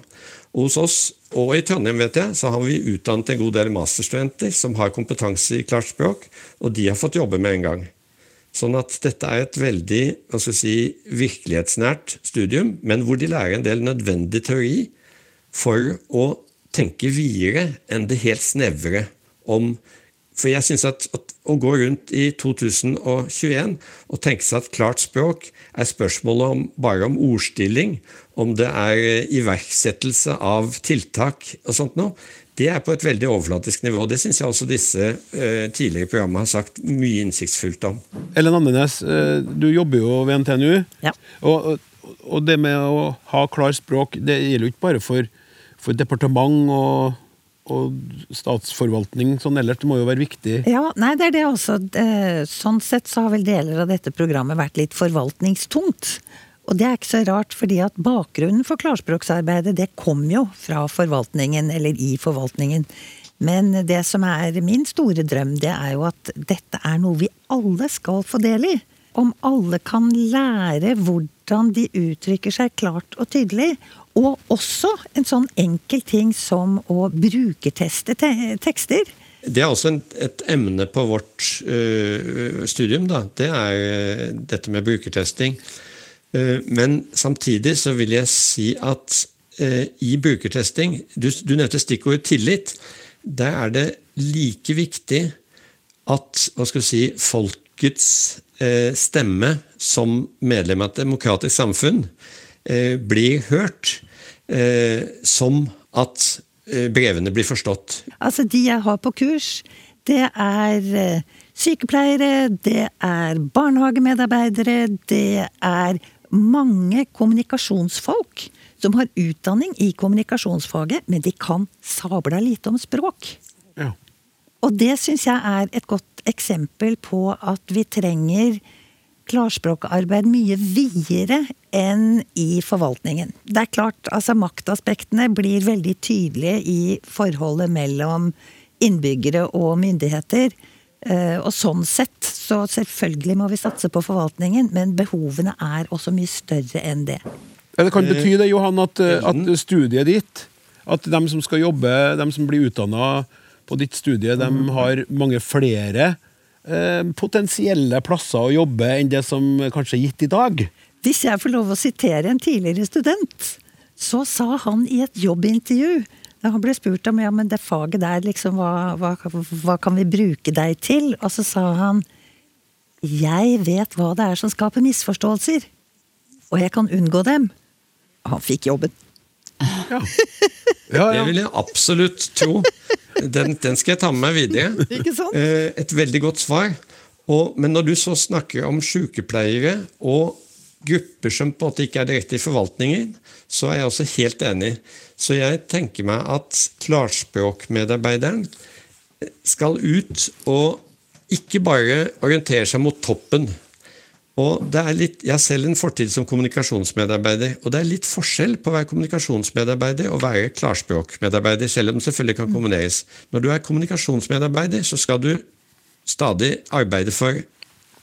Og hos oss, og i Trondheim vet jeg, så har vi utdannet en god del masterstudenter som har kompetanse i klart språk, og de har fått jobbe med en gang. Sånn at dette er et veldig si, virkelighetsnært studium, men hvor de lærer en del nødvendig teori for å tenke videre enn det helt snevre om For jeg syns at, at, å gå rundt i 2021 og tenke seg at klart språk er spørsmålet om, bare om ordstilling, om det er iverksettelse av tiltak og sånt noe, det er på et veldig overflatisk nivå. Det syns jeg også disse eh, tidligere programmene har sagt mye innsiktsfullt om. Ellen Andenes, eh, du jobber jo ved NTNU. Og, og, det med å ha klart språk, det gjelder jo ikke bare for, for departement og, og statsforvaltning sånn ellers. Det må jo være viktig? Ja, nei, det er det også. Eh, sånn sett så har vel deler av dette programmet vært litt forvaltningstungt. Og det er ikke så rart, fordi at bakgrunnen for klarspråksarbeidet det kom jo fra forvaltningen, eller i forvaltningen. Men det som er min store drøm, det er jo at dette er noe vi alle skal få del i. Om alle kan lære hvordan de uttrykker seg klart og tydelig. Og også en sånn enkel ting som å brukerteste te tekster. Det er også et emne på vårt ø, studium. Da. Det er uh, dette med brukertesting. Eh, men samtidig så vil jeg si at eh, i brukertesting Du, du nevnte stikkordet tillit. Der er det like viktig at hva skal vi si, folkets eh, stemme som medlem av et demokratisk samfunn blir hørt, som at brevene blir forstått. Altså, de jeg har på kurs, det er sykepleiere, det er barnehagemedarbeidere, det er mange kommunikasjonsfolk som har utdanning i kommunikasjonsfaget, men de kan sabla lite om språk. Ja. Og det syns jeg er et godt eksempel på at vi trenger klarspråkarbeid mye videre enn i forvaltningen. Det er klart, altså Maktaspektene blir veldig tydelige i forholdet mellom innbyggere og myndigheter. Eh, og sånn sett, så selvfølgelig må vi satse på forvaltningen, men behovene er også mye større enn det. Ja, det kan bety det, Johan, at, eh, at studiet ditt, at de som skal jobbe, de som blir utdanna på ditt studie, de mm. har mange flere eh, potensielle plasser å jobbe enn det som kanskje er gitt i dag? Hvis jeg får lov å sitere en tidligere student, så sa han i et jobbintervju han ble spurt om ja, men det faget der, liksom, hva, hva, hva kan vi bruke deg til? Og så sa han jeg vet hva det er som skaper misforståelser, og jeg kan unngå dem. Han fikk jobben. Ja. Ja, ja. Det vil jeg absolutt tro. Den, den, skal jeg ta med meg videre. Ikke sant? Eh, et veldig godt svar. Og, men når du så snakker om sykepleiere og grupper som på en måte ikke er direkte i forvaltningen, så er jeg også helt enig. Så jeg tenker meg at klarspråkmedarbeideren skal ut og ikke bare orientere seg mot toppen. Og det er litt, Jeg har selv en fortid som kommunikasjonsmedarbeider. og Det er litt forskjell på å være kommunikasjonsmedarbeider og være klarspråkmedarbeider, selv om det selvfølgelig kan kombineres. Når du er kommunikasjonsmedarbeider, så skal du stadig arbeide for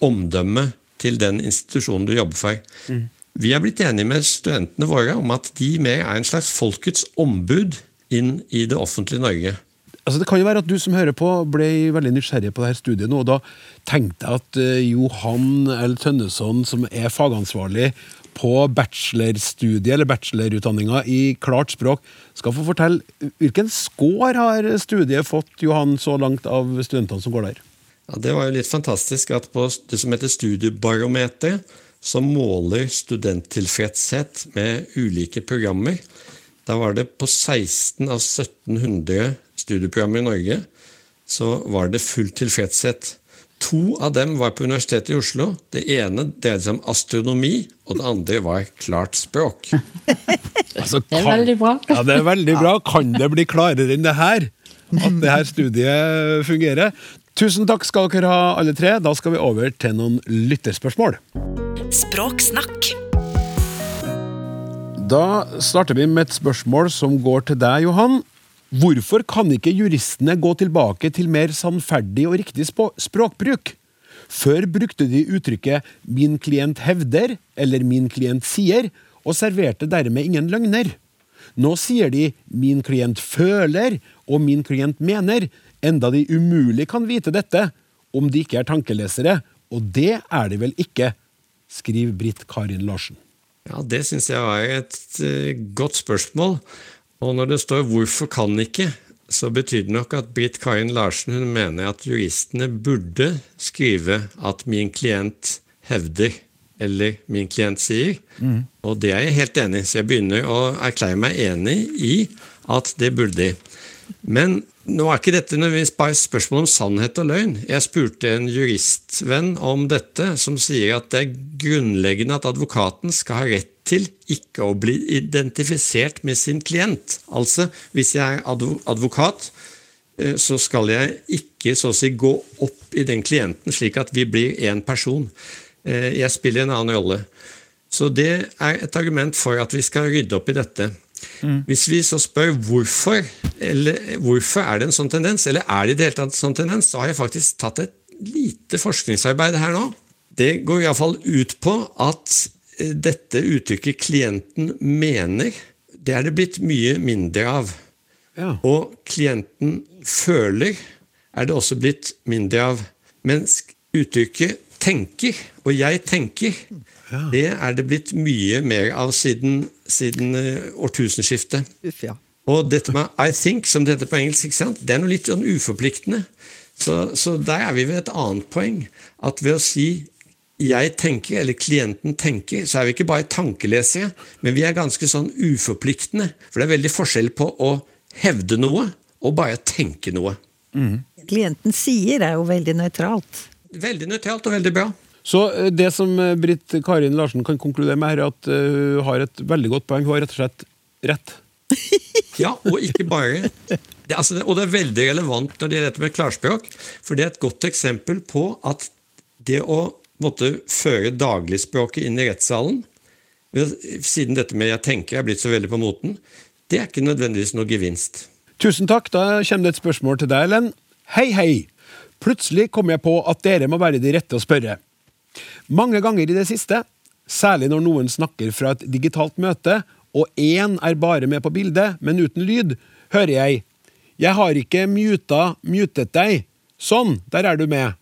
omdømmet til den institusjonen du jobber for. Mm. Vi er blitt enige med studentene våre om at de mer er en slags folkets ombud inn i det offentlige Norge. Altså Det kan jo være at du som hører på ble veldig nysgjerrig på dette studiet nå, og da tenkte jeg at uh, Johan L. Tønneson, som er fagansvarlig på bachelorstudiet eller bachelorutdanninga i klart språk, skal få fortelle hvilken score har studiet fått, Johan, så langt av studentene som går der? Ja, Det var jo litt fantastisk at på det som heter Studiebarometer, som måler studenttilfredshet med ulike programmer, Da var det på 16 av 1700 studieprogrammer i Norge, så var det full tilfredshet. To av dem var på Universitetet i Oslo. Det ene dreide seg om astronomi, og det andre var klart språk. Altså, Det er veldig bra. Ja, det er veldig bra. Kan det bli klarere enn det her? At det her studiet fungerer? Tusen takk skal dere ha, alle tre. Da skal vi over til noen lytterspørsmål. Språksnakk. Da starter vi med et spørsmål som går til deg, Johan. Hvorfor kan ikke juristene gå tilbake til mer sannferdig og riktig språkbruk? Før brukte de uttrykket 'min klient hevder' eller 'min klient sier', og serverte dermed ingen løgner. Nå sier de 'min klient føler' og 'min klient mener', enda de umulig kan vite dette om de ikke er tankelesere, og det er de vel ikke, skriver Britt Karin Larsen. Ja, Det syns jeg var et eh, godt spørsmål. Og når det står 'hvorfor kan ikke', så betyr det nok at Britt Karin Larsen hun mener at juristene burde skrive at 'min klient hevder' eller 'min klient sier'. Og det er jeg helt enig i, så jeg begynner å erklære meg enig i at det burde de. Men nå er ikke dette bare et spørsmål om sannhet og løgn. Jeg spurte en juristvenn om dette, som sier at det er grunnleggende at advokaten skal ha rett til ikke å bli identifisert med sin klient. Altså, hvis jeg er advo- advokat, eh, så skal jeg ikke så å si gå opp i den klienten slik at vi blir én person. Eh, Jeg spiller en annen rolle. Så det er et argument for at vi skal rydde opp i dette. Hvis vi så spør hvorfor, eller hvorfor er det en sånn tendens, eller er det i det hele tatt en sånn tendens, så har jeg faktisk tatt et lite forskningsarbeid her nå. Det går iallfall ut på at eh, dette uttrykket 'klienten mener', det er det blitt mye mindre av. Og 'klienten føler' er det også blitt mindre av. Mens uttrykket 'tenker' og 'jeg tenker' det er det blitt mye mer av siden, siden eh, årtusenskiftet. Og dette med 'I think', som det heter på engelsk, ikke sant? det er noe litt sånn uforpliktende. Så, så der er vi ved et annet poeng. At ved å si 'jeg tenker', eller 'klienten tenker', så er vi ikke bare tankelesere, men vi er ganske sånn uforpliktende. For det er veldig forskjell på å hevde noe og bare tenke noe. Klienten sier er jo veldig nøytralt. Veldig nøytralt og veldig bra. Så eh, det som eh, Britt Karin Larsen kan konkludere med, her er at eh, hun har et veldig godt poeng. Hun har rett og slett rett. Ja, og ikke bare det, altså, Og det er veldig relevant når det gjelder dette med klarspråk, for det er et godt eksempel på at det å måtte føre dagligspråket inn i rettssalen, siden dette med 'jeg tenker' er blitt så veldig på moten, det er ikke nødvendigvis noe gevinst. Tusen takk. Da kommer det et spørsmål til deg, Ellen. Hei, hei! Plutselig kom jeg på at dere må være de rette å spørre. Mange ganger i det siste, særlig når noen snakker fra et digitalt møte, og én er bare med på bildet, men uten lyd, hører jeg 'Jeg har ikke muta mutet deg'. Sånn, der er du med.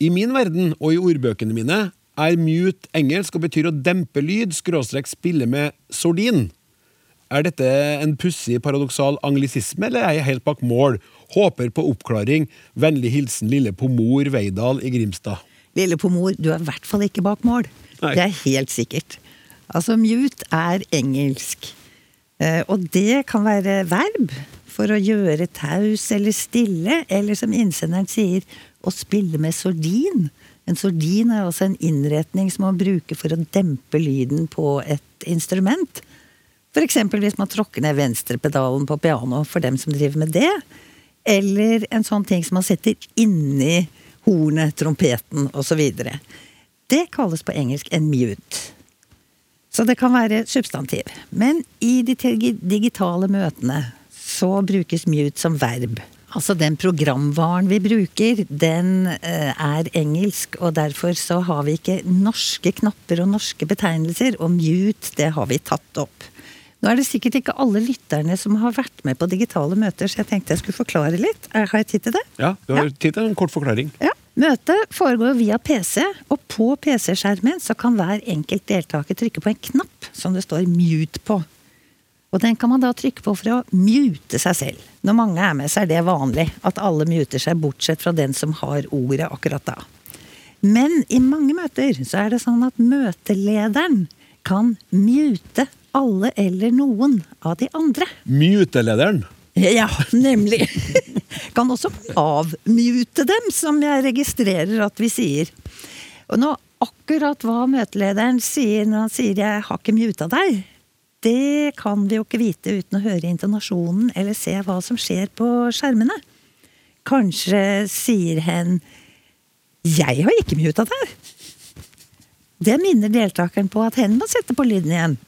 I min verden og i ordbøkene mine er mute engelsk og betyr å dempe lyd, skråstrek spille med sordin. Er dette en pussig, paradoksal anglisisme, eller er jeg helt bak mål? Håper på oppklaring. Vennlig hilsen lille Pomor Veidal i Grimstad. Lille Pomor, du er i hvert fall ikke bak mål. Nei. Det er helt sikkert. Altså, mute er engelsk. Eh, Og det kan være verb for å gjøre taus eller stille, eller som innsenderen sier, å spille med sordin. En sordin er altså en innretning som man bruker for å dempe lyden på et instrument. Eksempel hvis man tråkker ned venstrepedalen på piano, for dem som driver med det. Eller en sånn ting som man setter inni hornet, trompeten osv. Det kalles på engelsk en mute. Så det kan være substantiv. Men i de digitale møtene så brukes mute som verb. Altså den programvaren vi bruker, den eh, er engelsk, og derfor så har vi ikke norske knapper og norske betegnelser, og mute, det har vi tatt opp. Nå er det sikkert ikke alle lytterne som har vært med på digitale møter, så jeg tenkte jeg skulle forklare litt. Er- Har jeg tid til det? Ja, du har tid til en kort forklaring. Ja. Møtet foregår via PC, og på PC-skjermen så kan hver enkelt deltaker trykke på en knapp som det står 'mute' på. Og den kan man da trykke på for å mute seg selv. Når mange er med, så er det vanlig at alle muter seg, bortsett fra den som har ordet akkurat da. Men i mange møter så er det sånn at møtelederen kan mute alle eller noen av de andre. Mutelederen. Ja, nemlig. Kan også avmute dem, som jeg registrerer at vi sier. Og nå, akkurat hva møtelederen sier når han sier 'jeg har ikke muta deg', det kan vi jo ikke vite uten å høre intonasjonen eller se hva som skjer på skjermene. Kanskje sier hen 'jeg har ikke muta deg'. Det minner deltakeren på at hen må sette på lyden igjen.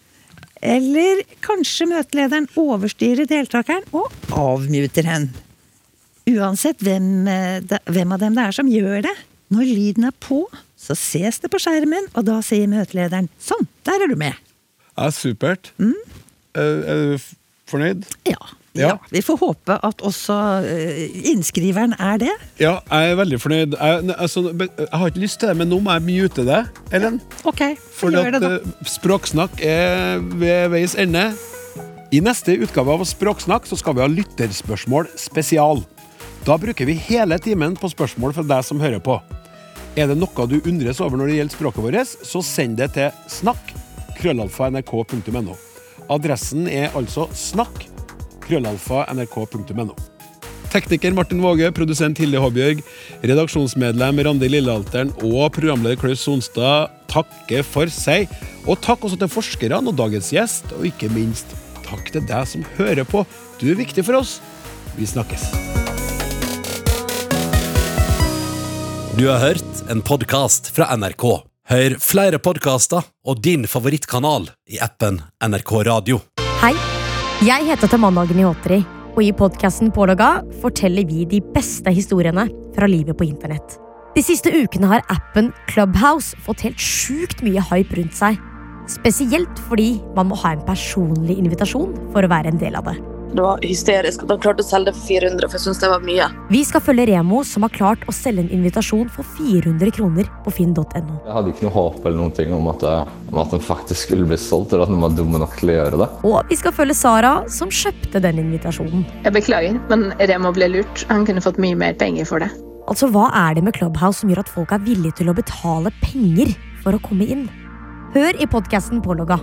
Eller kanskje møtelederen overstyrer deltakeren og avmuter hen. Uansett hvem, eh, hvem av dem det er som gjør det, når lyden er på, så ses det på skjermen, og da sier møtelederen 'sånn, der er du med'. Ja, supert. Er, er du fornøyd? Ja. Ja, Vi får håpe at også eh, innskriveren er det. Ja, jeg er veldig fornøyd. Jeg, altså, jeg har ikke lyst til det, men nå må jeg mute det, Ellen. Ok, så gjør det da. eh, Språksnakk er ved veis ende. I neste utgave av Språksnakk så skal vi ha lytterspørsmål spesial. Da bruker vi hele timen på spørsmål fra deg som hører på. Er det noe du undres over når det gjelder språket vårt, så send det til snakk krøllalfa.nrk.no. Adressen er altså snakk krøllalfa nrk.no. Tekniker Martin Våge, produsent Hilde Håbjørg, redaksjonsmedlem Randi Lillealteren og programleder Klaus Sonstad takker for seg. Og takk også til forskerne og dagens gjest, og ikke minst takk til deg som hører på. Du er viktig for oss. Vi snakkes. Du har hørt en podkast fra NRK. Hør flere podkaster og din favorittkanal i appen NRK Radio. Hei, jeg heter Tamanna Gniotri, og i podkasten Pålogga forteller vi de beste historiene fra livet på internett. De siste ukene har appen Clubhouse fått helt sjukt mye hype rundt seg. Spesielt fordi man må ha en personlig invitasjon for å være en del av det. Det var hysterisk at han klarte å selge det for 400, for jeg synes det var mye. Vi skal følge Remo, som har klart å selge en invitasjon for 400 kroner på finn.no. Jeg hadde ikke noe håp eller noen ting om at, det- om at den faktisk skulle bli solgt, eller at den var dumme nok til å gjøre det. Og vi skal følge Sara, som kjøpte den invitasjonen. Jeg beklager, men Remo ble lurt. Han kunne fått mye mer penger for det. Altså, Hva er det med Clubhouse som gjør at folk er villige til å betale penger for å komme inn? Hør i podkasten Pålogga